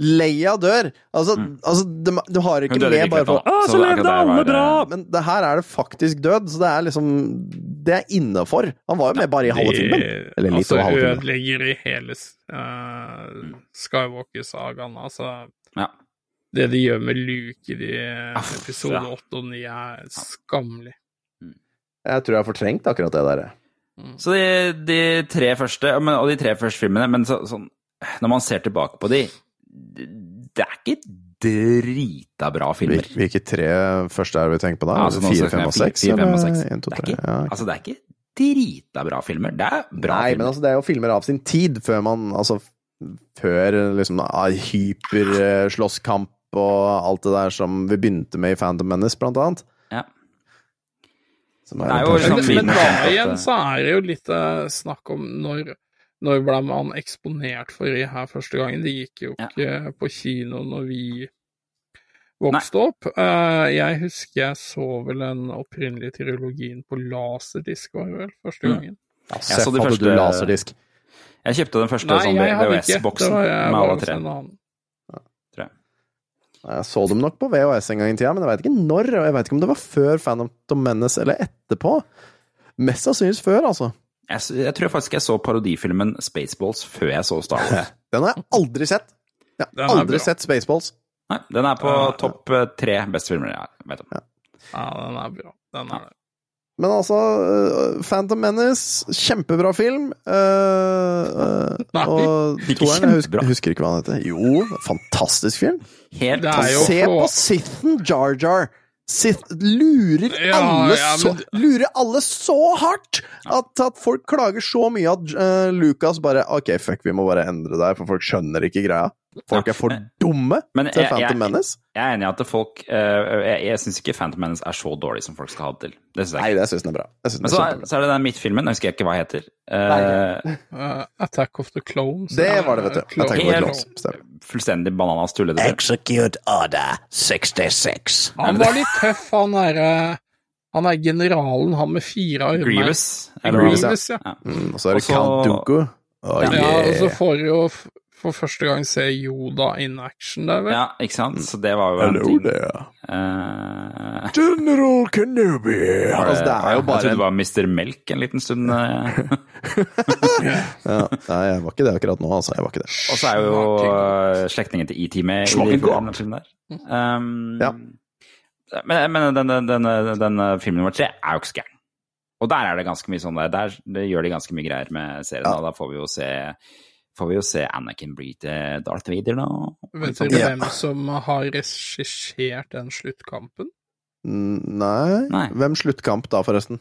Leia dør. Altså, altså de, de har ikke med bare for Å, så så levde alle var, bra! eh, Men det her er det faktisk død, så det er liksom Det er innafor. Han var jo med bare i halve filmen. Eller litt altså, over halve filmen. ødelegger i hele uh, Skywalker-sagaen. Altså, Ja. det de gjør med Luke i de episode ja. 8 og 9, er skammelig. Jeg tror jeg har fortrengt akkurat det der. Så de, de tre første, og de tre første filmene, men så, sånn Når man ser tilbake på de, det er ikke drita bra filmer. Hvilke tre første er det vi tenker på da? Ja, altså, Fire, fem og seks? fire, fem og seks. En, to, Det er tre. ikke, Ja. altså, det er ikke drita bra filmer. Det er bra Nei, men filmer. altså, det er jo filmer av sin tid, før man Altså, før liksom hyperslåsskamp og alt det der som vi begynte med i Phantom Menace, blant annet. Ja. Som Det er jo Men, men da igjen så er det jo litt eh, snakk om når, når ble man eksponert for det her første gangen? Det gikk jo Ja. ikke på kino når vi vokste opp. Eh, jeg husker jeg så vel den opprinnelige trilogien på laserdisk, var det vel, første Mm. gangen. Ja, Jeg så de første- du laserdisk? Jeg kjøpte den første Nei, sånn jeg. VHS-boksen jeg med alle tre. Jeg så dem nok på VHS en gang i tida, men jeg veit ikke når. Og jeg veit ikke om det var før Phantom Menace eller etterpå. Mest sannsynligvis før, altså. Jeg, jeg tror faktisk jeg så parodifilmen Spaceballs før jeg så Star Wars. <laughs> Den har jeg aldri sett. Jeg Den har aldri bra. sett Spaceballs. Nei, den er på Ja. topp eh, tre beste filmer jeg vet om. Ja, den er bra. Den er det. Men altså, øh, Phantom Menace, kjempebra film. Uh, uh, Nei, og <laughs> ikke toeren, jeg husker, husker ikke hva han heter. Jo, fantastisk film. Helt Se på- Sitten Sithen Jar Jar! Sith lurer Ja, alle ja, så men- Lurer alle så hardt at, at folk klager så mye at uh, Lucas bare OK, fuck, vi må bare endre det her, for folk skjønner ikke greia. Folk er for dumme Men til jeg- jeg- Phantom Menace. Jeg er enig i at folk eh, Jeg, jeg syns ikke Phantom Menace er så dårlig som folk skal ha det til. Det synes jeg Nei, det syns den er bra. Den Men så, er, så er det den midtfilmen, jeg husker ikke hva heter. Eh, uh, <laughs> Attack of the Clones. Det var det, vet du. Clone- Attack of the Clones. Stemmer. fullstendig bananas tullete. Execute Order 66. Han var litt tøff, han derre Han er generalen, han med fire armer. Grievous. Grievous, ja. Ja. Mm, og så er det Count Dooku. Oh, Ja, Ja, og så får du jo for første gang se Yoda in action der, vel? ja, ikke sant? Så det var jo en Hello ting. there. Eh, General Kenobi. Altså, det er jo Jeg bare trodde det var Mr. Melk en liten stund. eh. ja, Nei, jeg var ikke det akkurat nå, altså. Jeg var ikke det. Og så er jo uh, slektningen til ET med i den filmen der. Um, Ja. Men, men den, den, den, den filmen nummer tre er jo ikke så gæren. Og der er det ganske mye sånn der, der det gjør de ganske mye greier med serien. Ja. Og da får vi jo se Får vi jo se Anakin bli til Darth Vader, da. Vet dere Ja. hvem som har regissert den sluttkampen? Nei. Nei. Hvem sluttkamp da, forresten?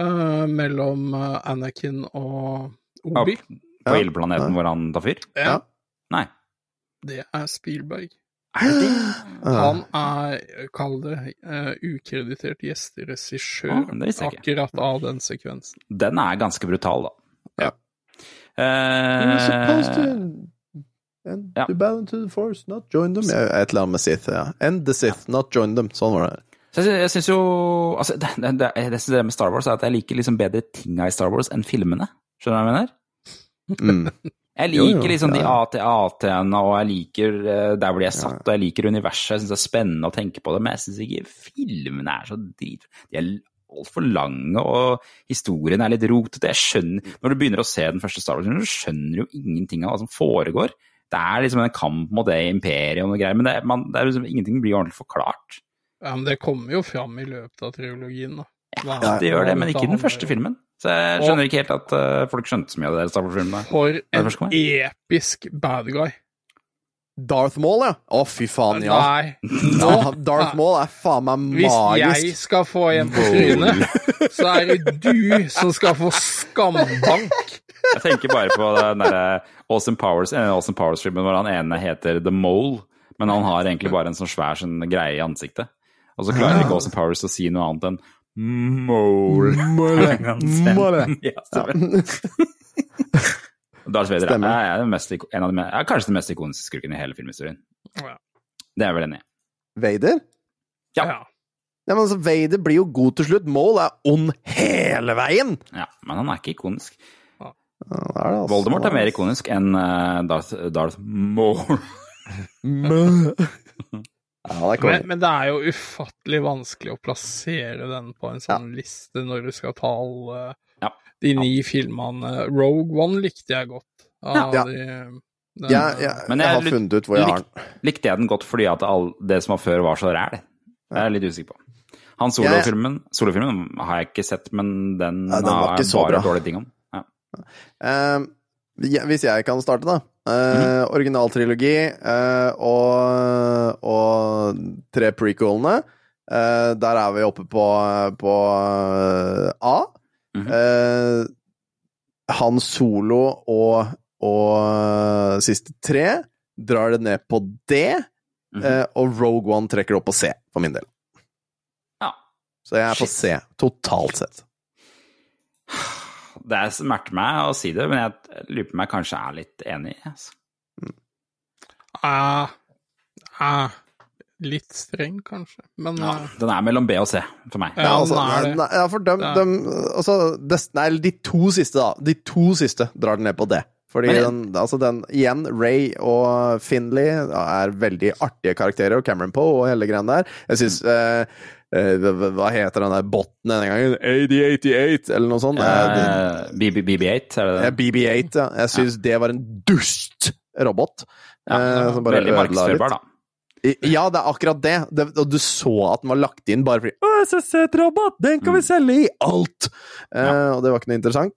Uh, mellom eh, Anakin og Obi? På Ja. ildplaneten hvor han tar fyr? Ja. Nei. Det er Spielberg. Er det? Ah. Han er, kall det, uh, ukreditert gjesteregissør Ah, akkurat av den sekvensen. Den er ganske brutal, da. Ja. Supposed Eh, to and ja. to the force, not join them. Ja, Et eller annet med Sith, ja. End the Sith, not join them. Sånn var det. Så jeg, jeg syns jo altså, det, det, det, det, det med Star Wars er at jeg liker liksom bedre tinga i Star Wars enn filmene. Skjønner du hva jeg mener? Mm. <laughs> Jeg Jo, liker jo, liksom de ja, de AT-AT-ene, og jeg liker eh, der hvor de er satt, og jeg liker universet. Jeg syns det er spennende å tenke på det, men jeg syns ikke filmene er så drit... De er altfor lange, og historien er litt rotete. Jeg skjønner Når du begynner å se den første Star Wars-filmen, så skjønner du jo ingenting av hva som foregår. Det er liksom en kamp mot det imperiet og greier, men det, man, det liksom, ingenting blir ordentlig forklart. Ja, men det kommer jo fram i løpet av trilogien, da. Ja, Det gjør det, men ikke ikke den første filmen. Så jeg skjønner ikke helt at eh, folk skjønte så mye av det Star Wars-filmen. For en episk bad guy. Darth Maul, ja. Å, fy faen, ja. Nei, ja. Darth Maul er faen meg magisk. hvis jeg skal få en på trynet, så er det du som skal få skambank. Jeg tenker bare på den derre Austin Powers-filmen awesome Powers-filmen hvor han ene heter The Mole, men han har egentlig bare en sånn svær sånn greie i ansiktet. Og så klarer ikke Austin Powers å si noe annet enn Mole. Mole. <laughs> Ja, stemmer. <laughs> Darth Vader er, er, den mest, en av de, er kanskje den mest ikoniske skurken i hele filmhistorien. Ja. Det er jeg vel enig i. Vader? Ja. Ja. Men altså, Vader blir jo god til slutt. Mål er ond hele veien! Ja, men han er ikke ikonisk. Ja, det er det, altså. Voldemort er mer ikonisk enn eh, Darth, Darth Maul. <laughs> Ja. Men, men det er jo ufattelig vanskelig å plassere den på en sånn liste når du skal ta alle. De ni filmene. Rogue One likte jeg godt. Av Ja. de, den, Jeg, jeg, Men jeg jeg har lik- funnet ut hvor jeg har den. Likte jeg den godt fordi at all, det som var før, var så ræl? Det er jeg litt usikker på. Han solofilmen solofilmen har jeg ikke sett, men den, Ja, den har jeg bare bra. dårlige ting om. Ja. Eh, hvis jeg kan starte, da. Eh, Originaltrilogi uh, og, og tre prequelene. Eh, der er vi oppe på, på eh, Mhm. Eh, Han Solo og, og eh, siste tre drar det ned på D. Mhm. eh, og Rogue One trekker det opp på C, for min del. Ja. Så jeg er på Shit. C, totalt sett. <sighs> Det er smerter meg å si det, men jeg lurer på om jeg kanskje er litt enig. Altså. Ah, ah, litt streng, kanskje. Men Ja, eh, den er mellom B og C for meg. Ja, altså, nei, ja, for dem, dem altså, des, Nei, de to siste, da. De to siste drar den ned på det. Fordi den, altså den, igjen, Ray og Finley er veldig artige karakterer, og Cameron Poe og hele greia der. Jeg syns eh, eh, hva- heter den der botten denne gangen? AD88, eller noe sånt? Eh, Eh, BB BB8, er det det? BB8, ja. Jeg syns det var en dust robot. Ja, eh, som bare veldig markedsførbar, da. Ja, det er akkurat det. det. Og du så at den var lagt inn bare fordi Å, SSC-robot! Den kan vi Mm. selge i alt! Eh, og det var ikke noe interessant.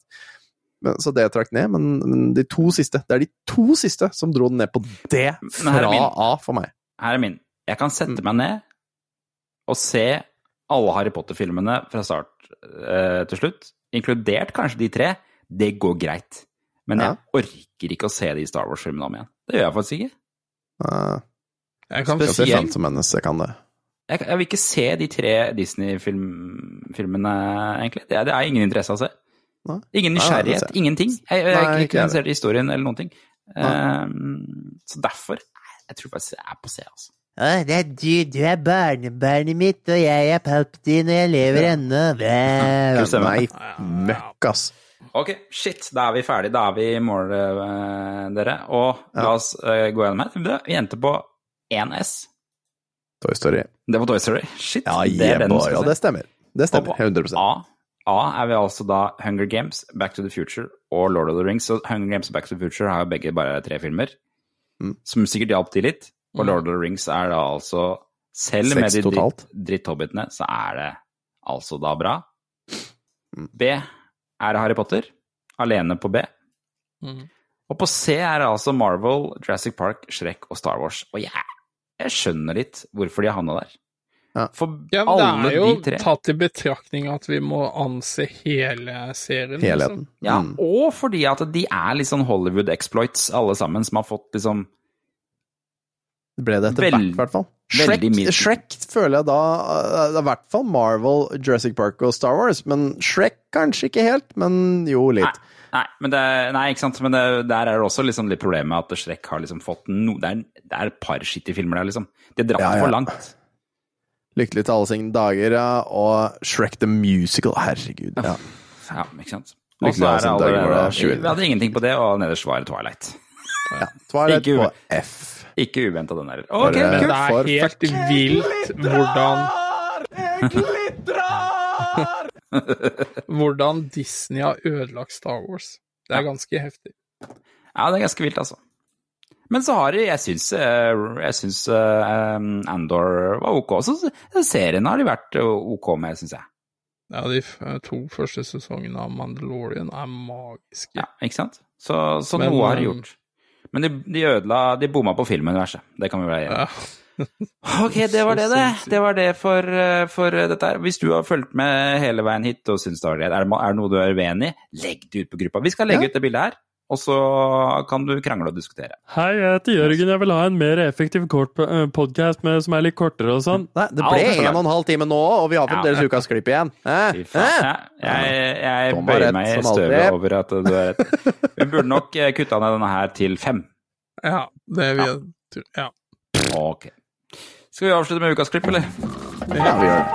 Men, så det trakk ned. Men, men de to siste Det er de to siste som dro den ned på D Men her er fra. A for meg. Her er min. Jeg kan Mm. sette meg ned og se alle Harry Potter-filmene fra start uh, til slutt, inkludert kanskje de tre. Det går greit. Men jeg orker ikke å se de Star Wars-filmene om igjen. Det gjør jeg faktisk ikke. Uh, jeg kan se Spesielt- Menace, jeg kan det. Jeg, jeg vil ikke se de tre Disney-filmene, egentlig. Det er, det er ingen interesse av å se. Nei. Ingen nysgjerrighet. Nei. Ingenting. Jeg, jeg er ikke, interessert i historien eller noen ting. Um, så derfor Jeg tror faktisk jeg er på C, altså. Å, det er du, du er barnebarnet mitt, og jeg er Palpatine, og jeg lever ennå. Bæ. Nei, møkk, ass. Ok, shit. Da er vi ferdige. Da er vi i mål, eh, dere. Og la oss eh, gå gjennom her. Vi endte på 1S. Toy Story. Det var Toy Story. Shit. Ja, det er den du Ja, det stemmer. Det stemmer. 100 A, A er vi altså da Hunger Games, Back to the Future og Lord of the Rings. Så Hunger Games og Back to the Future har jo begge bare tre filmer, Mm. som sikkert hjalp de litt. Og Lord of the Rings er da altså Selv med de dritt, dritthobbitene, så er det altså da bra. Mm. B er Harry Potter, alene på B. Mm. Og på C er det altså Marvel, Jurassic Park, Shrek og Star Wars. Og jeg, jeg skjønner litt hvorfor de havna der. Ja. For Ja, men alle det er jo de tatt i betraktning at vi må anse hele serien. Helheten. Liksom. Ja, Mm. og fordi at de er litt sånn Hollywood exploits, alle sammen, som har fått liksom Det ble det etter Vel- hvert, i hvert fall. Shrek, Shrek føler jeg da er i hvert fall Marvel, Jurassic Park og Star Wars, men Shrek kanskje ikke helt, men jo litt. Nei, men det, nei ikke sant, men det, der er det også liksom litt problemet med at Shrek har liksom fått no, det, er, det er et par skittige filmer der, liksom. De har dratt Ja, ja. for langt. Lykkelig til alle sine dager, ja, og Shrek the Musical, herregud. Ja. Ja, ikke sant. Og så er det allerede Vi hadde ingenting på det, og nederst var Twilight. Ja. Twilight Ikke på F. Ikke uventa den der. Bare- Ok, kult. det er helt vilt hvordan Jeg glitrer! <laughs> Hvordan Disney har ødelagt Star Wars. Det er ganske heftig. Ja, det er ganske vilt, altså. Men så har de Jeg syns, eh, jeg syns eh, Andor var ok. Så serien har de vært eh, ok med, syns jeg. Ja, de to første sesongene av Mandalorian er magiske. Ja, ikke sant? Så, så Men, noe har de gjort. Men de, de ødela De bomma på filmuniverset. Det kan vi være enige om. Ja. Ok, det var det, det. Det var det for, eh, for eh, dette her. Hvis du har fulgt med hele veien hit og syns det var greit, er det, er noe du er uenig i, legg det ut på gruppa. Vi skal legge Ja. ut det bildet her, og så kan du krangle og diskutere. Hei, jeg heter Jørgen. Jeg vil ha en mer effektiv kort podkast som er litt kortere og sånn. Nei, det ble er en og en halv time nå, og vi har fremdeles Ja. ukas klipp igjen. Eh? Eh? Ja, jeg, jeg bøyer rett, meg i støvet over at du har rett. Vi burde nok eh, kutta ned denne her til fem. Ja, det vil jeg tro. Ja. Ok. Skal vi avslutte med ukas klipp, eller? Ja, vi gjør det.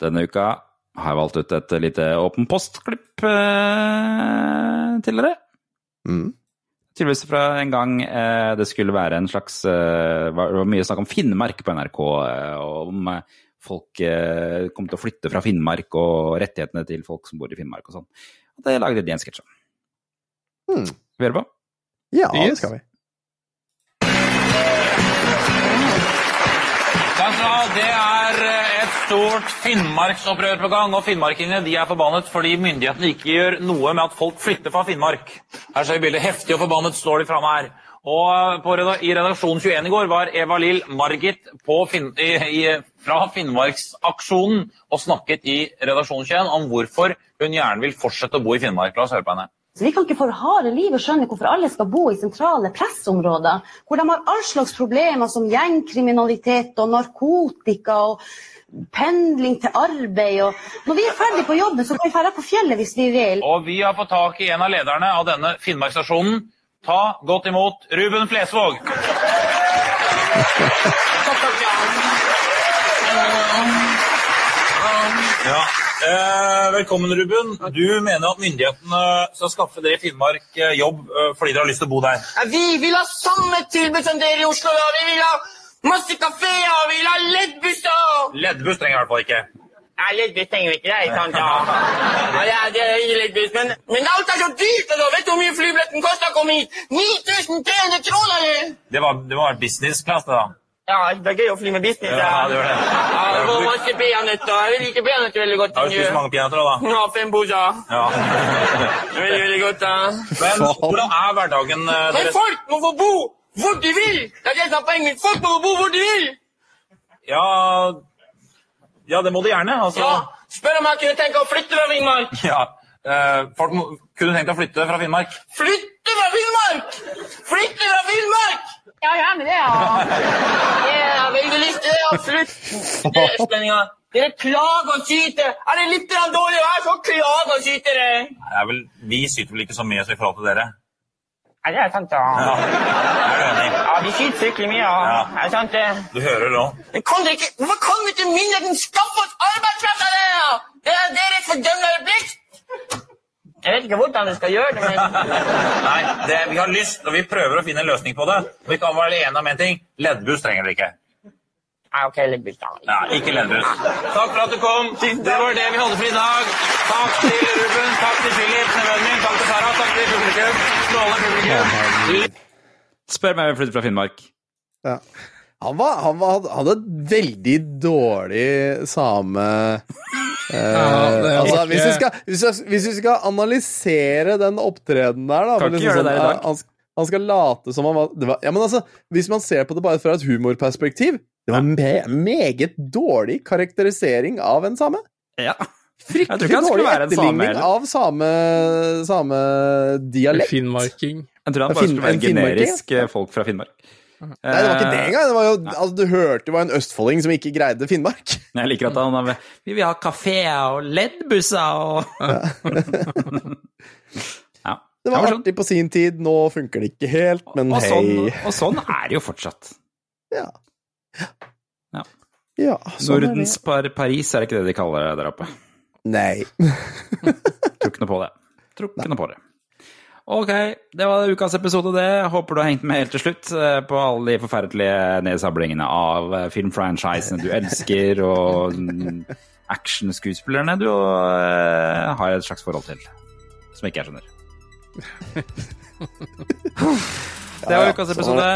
Denne uka har jeg valgt ut et lite åpen post-klipp eh, til dere. Mm. Tydeligvis fra en gang eh, det skulle være en slags eh, Det var mye snakk om Finnmark på NRK, eh, og om eh, folk eh, kom til å flytte fra Finnmark og rettighetene til folk som bor i Finnmark og sånn. Og det lagde de en sketsj om. Hmm. Vil dere på? Ja, det skal vi. Det er et stort Finnmarksopprør på gang, og finnmarkingene de er forbannet fordi myndighetene ikke gjør noe med at folk flytter fra Finnmark. Her ser vi bildet. Heftig og forbannet står de framme her. Og på, i redaksjon 21 i går var Eva Lill Margit Finn, i, i, fra Finnmarksaksjonen og snakket i redaksjon 21 om hvorfor hun gjerne vil fortsette å bo i Finnmark. La oss høre på henne. Så Vi kan ikke for harde livet skjønne hvorfor alle skal bo i sentrale pressområder, hvor de har all slags problemer som gjengkriminalitet og narkotika og pendling til arbeid. Og når vi er ferdig på jobben, så kan vi dra på fjellet hvis vi vil. Og vi har fått tak i en av lederne av denne Finnmarksstasjonen. Ta godt imot Ruben Flesvåg. Ja. Eh, velkommen, Ruben. Du mener at myndighetene skal skaffe dere i Finnmark eh, jobb eh, fordi dere har lyst til å bo der? Vi vil ha samme tilbud som dere i Oslo. da. Vi vil ha masse kafeer, vi vil ha leddbusser. Leddbuss trenger jeg i hvert fall ikke. Nei, leddbuss trenger vi ikke. Det er sant, ja. ja det, er, leddbuss, men, men alt er så dyrt. Da. Vet du hvor mye flybilletten koster å komme hit? 9300 kroner! Det, var, det være business class, det da. Ja, det er gøy å fly med business. Ja, det gjør det. Ja, det var masse peanøtter. Jeg liker peanøtter veldig godt. Har du spist mange peanøtter da? Ja, fem poser. Ja. <laughs> Veldig, veldig godt. da. Men hvordan er hverdagen deres? Men folk må få bo hvor de vil! Det er det som er poenget. Folk må få bo hvor de vil! Ja, ja, det må de gjerne. Altså. Ja, Spør om jeg kunne tenke å flytte fra Finnmark. Ja. Eh, folk må, kunne tenkt å flytte fra Finnmark. Flytte fra Finnmark! Flytte fra Finnmark! Ja, gjerne det, ja. <laughs> ja veldig lyst til det, absolutt. Dere østlendinger, dere klager og syter. Er det litt dårlig vær, så klager og syter dere. Det er vel, vi syter vel ikke så mye i forhold til dere. Nei, det er sant, ja. Ja. Ja, de syter fryktelig mye, ja. Ja. Det er sant, det. Du hører det ikke, hvorfor kan vi ikke myndigheten skaffe oss arbeidskraft er deres fordømmende plikt. Jeg vet ikke hvordan vi skal gjøre det, men... Nei, det, vi har lyst, og vi prøver å finne en løsning på det. Vi kan være enige om en ting. Leddbuss trenger dere ikke. Nei, ok, leddbuss da. Nei, ikke leddbuss. Takk for at du kom. Det var det vi hadde for i dag. Takk til Ruben, takk til Philip, nevøen min, takk til Sara, takk til publikum. Strålende publikum. Spør meg om jeg flytter fra Finnmark. Ja. Han, var, han var, hadde et veldig dårlig same altså, hvis, vi skal, hvis, vi, hvis vi skal analysere den opptredenen der, da Kan ikke liksom gjøre det der i sånn, dag. eh, Han, han skal late som han var, det var Ja, men altså, hvis man ser på det bare fra et humorperspektiv Det var me meget dårlig karakterisering av en same. Ja. Fryktelig dårlig en same etterligning heller. av same, same dialekt. Finnmarking. Jeg tror han bare Finn- skulle være generisk eh, folk fra Finnmark. Nei, det var ikke det Eh, engang. Det var jo, altså, du hørte det var en østfolding som ikke greide Finnmark. <laughs> Jeg liker at han har Vi vil ha kafeer og leddbusser og Ja. <laughs> Det var sånn. artig på sin tid, nå funker det ikke helt, men Og og hei. og sånn er det jo fortsatt. Ja. Ja. Ja, sånn er det. Nordens par Paris, er det ikke det de kaller det der oppe? Nei. <laughs> Tror ikke noe på det. Tror ikke noe på det. Ok, det var ukas episode, det. Håper du har hengt med helt til slutt eh, på alle de forferdelige nedsablingene av eh, filmfranchisene du elsker, og mm, actionskuespillerne du eh, har et slags forhold til. Som ikke jeg skjønner. <laughs> Det var ukas episode.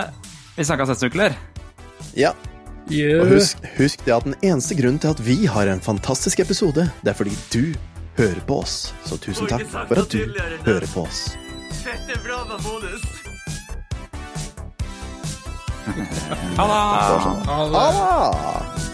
Vi snakkes neste uke, eller? Ja. Yeah. Og husk, husk det at den eneste grunnen til at vi har en fantastisk episode, det er fordi du hører på oss. Så tusen takk for at du hører på oss. Dette er bra med bonus. Ha det!